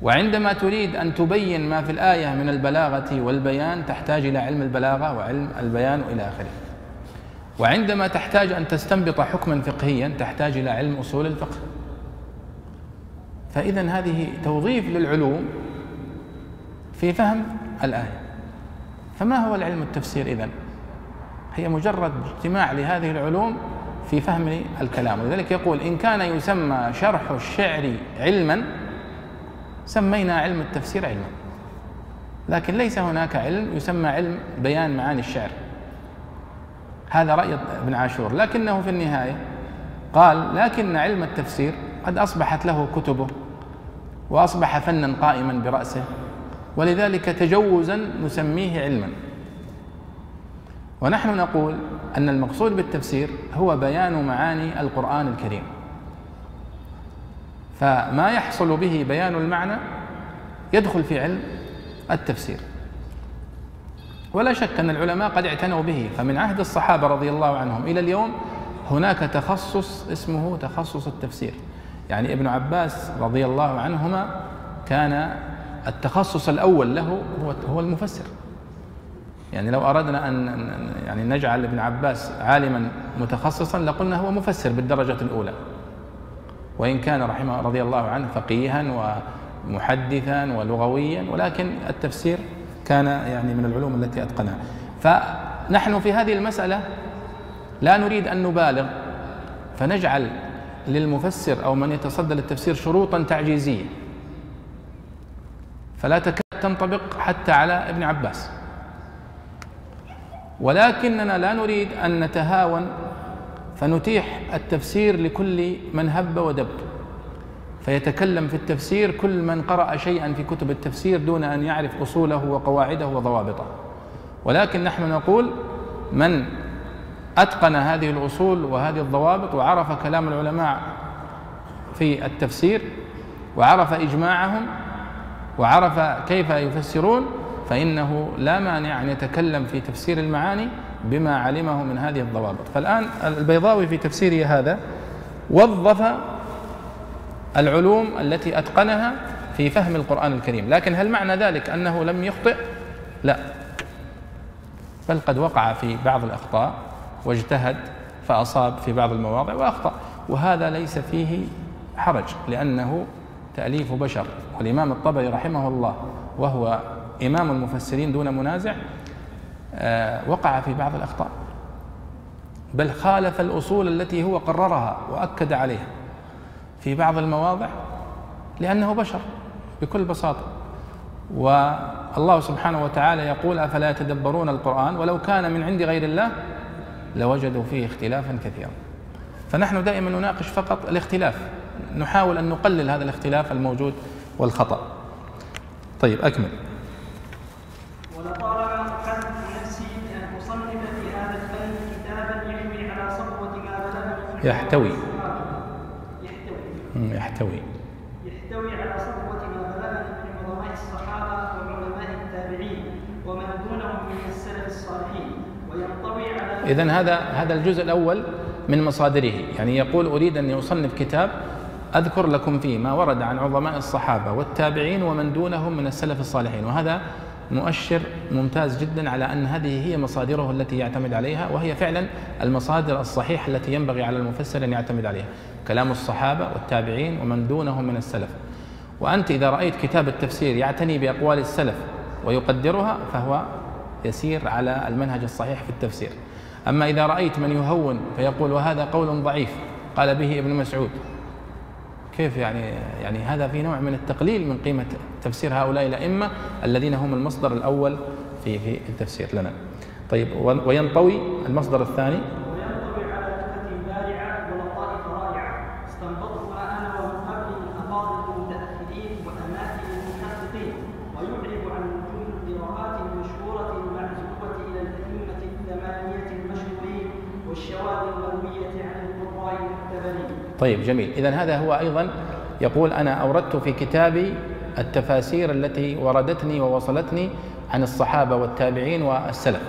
وعندما تريد أن تبين ما في الآية من البلاغة والبيان تحتاج إلى علم البلاغة وعلم البيان إلى آخره. وعندما تحتاج أن تستنبط حكما فقهيا تحتاج إلى علم أصول الفقه. فاذا هذه توظيف للعلوم في فهم الآية. فما هو العلم التفسير إذن؟ هي مجرد اجتماع لهذه العلوم في فهم الكلام. ولذلك يقول إن كان يسمى شرح الشعر علما سمينا علم التفسير علما. لكن ليس هناك علم يسمى علم بيان معاني الشعر. هذا رأي ابن عاشور. لكنه في النهاية قال لكن علم التفسير قد أصبحت له كتبه وأصبح فنا قائما برأسه ولذلك تجوزا نسميه علما. ونحن نقول أن المقصود بالتفسير هو بيان معاني القرآن الكريم. فما يحصل به بيان المعنى يدخل في علم التفسير. ولا شك أن العلماء قد اعتنوا به فمن عهد الصحابة رضي الله عنهم إلى اليوم هناك تخصص اسمه تخصص التفسير. يعني ابن عباس رضي الله عنهما كان التخصص الأول له هو هو المفسر. يعني لو أردنا أن يعني نجعل ابن عباس عالما متخصصا لقلنا هو مفسر بالدرجة الأولى. وإن كان رحمه رضي الله عنه فقيها ومحدثا ولغويا ولكن التفسير كان يعني من العلوم التي أتقنها. فنحن في هذه المسألة لا نريد أن نبالغ فنجعل للمفسر أو من يتصدى للتفسير شروطا تعجيزية. فلا تكاد تنطبق حتى على ابن عباس. ولكننا لا نريد أن نتهاون فنتيح التفسير لكل من هب ودب. فيتكلم في التفسير كل من قرأ شيئا في كتب التفسير دون أن يعرف أصوله وقواعده وضوابطه. ولكن نحن نقول من أتقن هذه الأصول وهذه الضوابط وعرف كلام العلماء في التفسير وعرف إجماعهم وعرف كيف يفسرون فإنه لا مانع أن يتكلم في تفسير المعاني بما علمه من هذه الضوابط. فالآن البيضاوي في تفسيره هذا وظف العلوم التي أتقنها في فهم القرآن الكريم. لكن هل معنى ذلك أنه لم يخطئ؟ لا. بل قد وقع في بعض الأخطاء واجتهد فأصاب في بعض المواضع وأخطأ. وهذا ليس فيه حرج لأنه تأليف بشر. والإمام الطبري رحمه الله وهو إمام المفسرين دون منازع آه، وقع في بعض الأخطاء. بل خالف الأصول التي هو قررها وأكد عليها في بعض المواضع لأنه بشر بكل بساطة. والله سبحانه وتعالى يقول أفلا يتدبرون القرآن؟ ولو كان من عند غير الله لوجدوا فيه اختلافا كثيرا. فنحن دائما نناقش فقط الاختلاف نحاول أن نقلل هذا الاختلاف الموجود والخطأ. طيب أكمل. ولطالما أحد نفسي بأن أصنف في هذا الفن كتابا يحوي على صفوة ما بلغ يحتوي. يحتوي. يحتوي. يحتوي على صفوة ما بلغ من عظماء الصحابة وعلماء التابعين ومن دونهم من السلف الصالحين. وينطوي على إذا هذا هذا الجزء الأول من مصادره. يعني يقول أريد أن أصنف كتاب أذكر لكم فيه ما ورد عن عظماء الصحابة والتابعين ومن دونهم من السلف الصالحين. وهذا مؤشر ممتاز جدا على أن هذه هي مصادره التي يعتمد عليها وهي فعلا المصادر الصحيحة التي ينبغي على المفسر أن يعتمد عليها. كلام الصحابة والتابعين ومن دونهم من السلف. وأنت إذا رأيت كتاب التفسير يعتني بأقوال السلف ويقدرها فهو يسير على المنهج الصحيح في التفسير. أما إذا رأيت من يهون فيقول وهذا قول ضعيف. قال به ابن مسعود. كيف يعني يعني هذا في نوع من التقليل من قيمة تفسير هؤلاء الأئمة الذين هم المصدر الأول في في التفسير لنا. طيب وينطوي المصدر الثاني وينطوي على نكت بارعة ولطائف رائعة استنبطها أنا ومن قبلي من أفاضل المتأخرين وأماكن المحققين ويعرب عن وجوه القراءات المشهورة المعزوفة إلى الأئمة الثمانية المشهورين والشواذ المروية عن القراء المعتبرين طيب جميل. إذا هذا هو أيضا يقول أنا أوردت في كتابي التفاسير التي وردتني ووصلتني عن الصحابة والتابعين والسلف.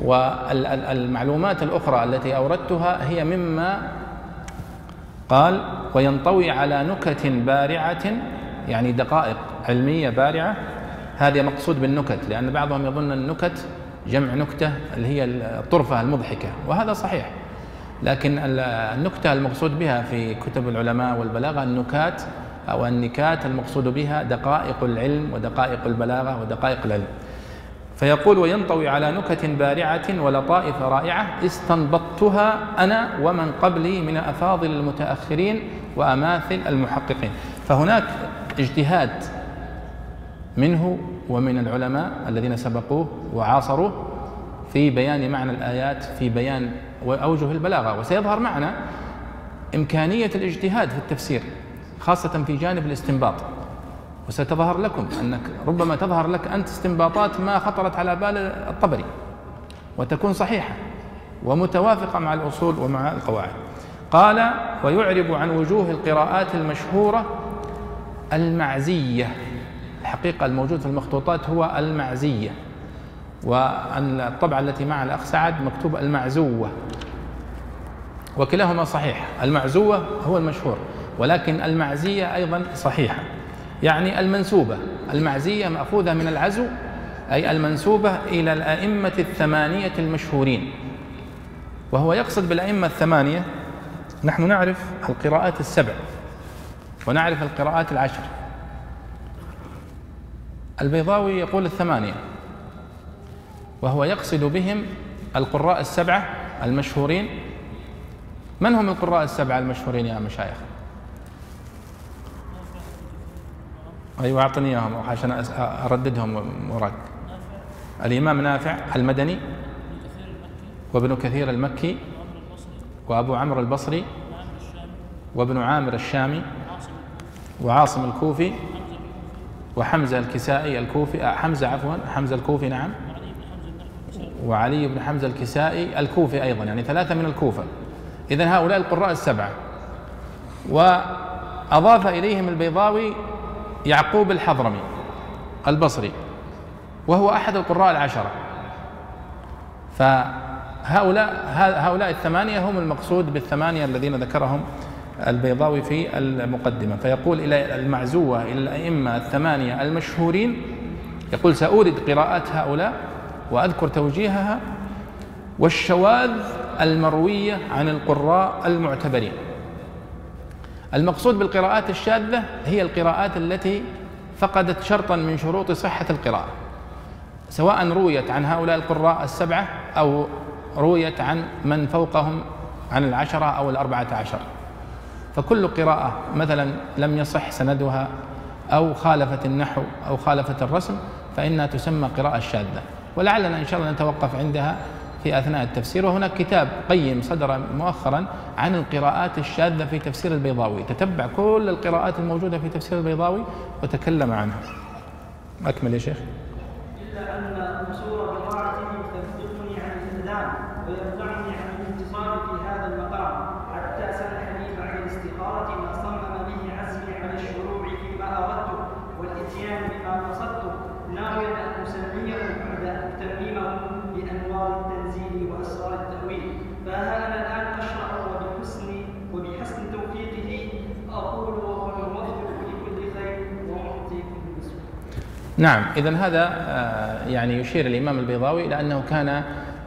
والمعلومات الأخرى التي أوردتها هي مما قال وينطوي على نكت بارعة يعني دقائق علمية بارعة. هذا مقصود بالنكت لأن بعضهم يظن النكت جمع نكتة اللي هي الطرفة المضحكة وهذا صحيح. لكن النكتة المقصود بها في كتب العلماء والبلاغة النكات أو النكات المقصود بها دقائق العلم ودقائق البلاغة ودقائق العلم. فيقول وينطوي على نكت بارعة ولطائف رائعة. استنبطتها أنا ومن قبلي من أفاضل المتأخرين وأماثل المحققين. فهناك اجتهاد منه ومن العلماء الذين سبقوه وعاصروه في بيان معنى الآيات في بيان وأوجه البلاغة. وسيظهر معنا إمكانية الاجتهاد في التفسير خاصة في جانب الاستنباط. وستظهر لكم أنك ربما تظهر لك أنت استنباطات ما خطرت على بال الطبري وتكون صحيحة ومتوافقة مع الأصول ومع القواعد. قال ويعرب عن وجوه القراءات المشهورة المعزية. الحقيقة الموجود في المخطوطات هو المعزية. والطبعة التي مع الأخ سعد مكتوب المعزوة. وكلاهما صحيح. المعزوة هو المشهور ولكن المعزية أيضا صحيحة. يعني المنسوبة. المعزية مأخوذة من العزو أي المنسوبة إلى الأئمة الثمانية المشهورين. وهو يقصد بالأئمة الثمانية نحن نعرف القراءات السبع ونعرف القراءات العشر. البيضاوي يقول الثمانية. وهو يقصد بهم القراء السبعة المشهورين. من هم القراء السبعة المشهورين يا مشايخ؟ أيوة أعطني إياهم عشان أرددهم وراك. الإمام نافع المدني وابن كثير المكي وأبو عمرو البصري وابن عامر الشامي وعاصم الكوفي وحمزة الكسائي الكوفي آه، حمزة عفوا حمزة الكوفي نعم. وعلي بن حمزة الكسائي الكوفي أيضا يعني ثلاثة من الكوفة. إذا هؤلاء القراء السبعة. وأضاف إليهم البيضاوي يعقوب الحضرمي البصري وهو أحد القراء العشرة. فهؤلاء هؤلاء الثمانية هم المقصود بالثمانية الذين ذكرهم البيضاوي في المقدمة. فيقول إلى المعزوة إلى الأئمة الثمانية المشهورين يقول سأورد قراءات هؤلاء وأذكر توجيهها والشواذ المروية عن القراء المعتبرين. المقصود بالقراءات الشاذة هي القراءات التي فقدت شرطا من شروط صحة القراءة سواء رويت عن هؤلاء القراء السبعة أو رويت عن من فوقهم عن العشرة أو الأربعة عشر. فكل قراءة مثلا لم يصح سندها أو خالفت النحو أو خالفت الرسم فإنها تسمى قراءة شاذة. ولعلنا إن شاء الله نتوقف عندها في أثناء التفسير. وهناك كتاب قيم صدر مؤخرا عن القراءات الشاذة في تفسير البيضاوي. تتبع كل القراءات الموجودة في تفسير البيضاوي وتكلم عنها. أكمل يا شيخ. إلا أن عن ويمنعني عن الانتصار في هذا المقام حتى سأل الحديث عن الاستخارة ما صمم به عزمي على الشروع فيما أردته والإتيان بما قصدته ناويا أن أسميه بعد ترميمه بأنوار التنزيل وأسرار التأويل فها أنا الآن أشرع وبحسن وبحسن توفيقه. أقول وهو الموفق لكل خير ومعطي كل نعم إذا هذا آه، يعني يشير الإمام البيضاوي إلى أنه كان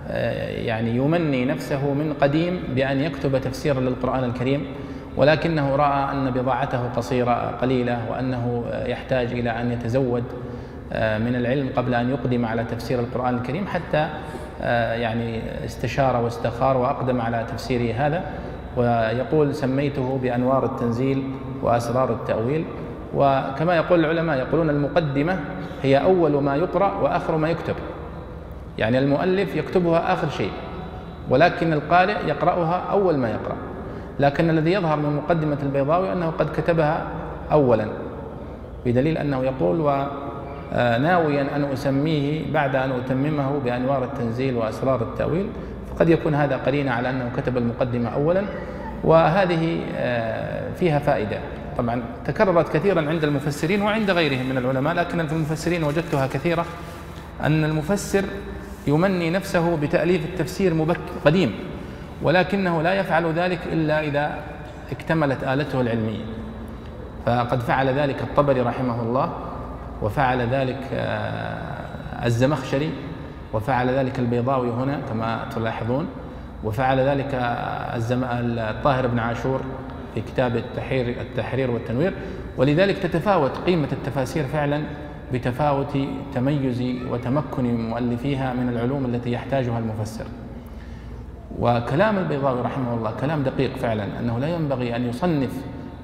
آه، يعني يمني نفسه من قديم بأن يكتب تفسيرا للقرآن الكريم ولكنه رأى أن بضاعته قصيرة قليلة وأنه آه، يحتاج إلى أن يتزود من العلم قبل أن يقدم على تفسير القرآن الكريم حتى يعني استشار واستخار وأقدم على تفسيره هذا ويقول سميته بأنوار التنزيل وأسرار التأويل. وكما يقول العلماء يقولون المقدمة هي أول ما يقرأ وآخر ما يكتب. يعني المؤلف يكتبها آخر شيء ولكن القارئ يقرأها أول ما يقرأ. لكن الذي يظهر من مقدمة البيضاوي أنه قد كتبها أولا بدليل أنه يقول وناويا أن أسميه بعد أن أتممه بأنوار التنزيل وأسرار التأويل. فقد يكون هذا قرينة على أنه كتب المقدمة أولا وهذه آه، فيها فائدة. طبعا تكررت كثيرا عند المفسرين وعند غيرهم من العلماء لكن في المفسرين وجدتها كثيرة أن المفسر يمني نفسه بتأليف التفسير مبكر قديم ولكنه لا يفعل ذلك إلا إذا اكتملت آلته العلمية. فقد فعل ذلك الطبري رحمه الله. وفعل ذلك آه، الزمخشري وفعل ذلك البيضاوي هنا كما تلاحظون وفعل ذلك الطاهر بن عاشور في كتاب التحرير التحرير والتنوير. ولذلك تتفاوت قيمة التفاسير فعلا بتفاوت تميز وتمكن مؤلفيها من العلوم التي يحتاجها المفسر. وكلام البيضاوي رحمه الله كلام دقيق فعلا أنه لا ينبغي أن يصنف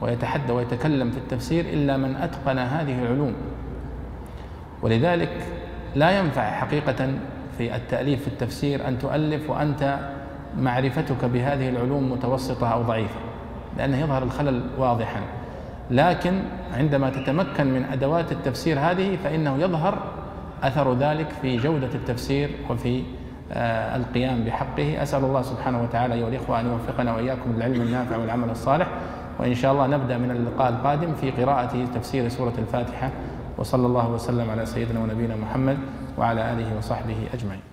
ويتحدى ويتكلم في التفسير إلا من أتقن هذه العلوم. ولذلك لا ينفع حقيقة في التأليف في التفسير أن تؤلف وأنت معرفتك بهذه العلوم متوسطة أو ضعيفة لأنه يظهر الخلل واضحا. لكن عندما تتمكن من أدوات التفسير هذه فإنه يظهر أثر ذلك في جودة التفسير وفي آه، القيام بحقه. أسأل الله سبحانه وتعالى أيها الإخوة أن يوفقنا وإياكم للعلم النافع والعمل الصالح. وإن شاء الله نبدأ من اللقاء القادم في قراءة تفسير سورة الفاتحة. وصلى الله وسلم على سيدنا ونبينا محمد وعلى آله وصحبه أجمعين.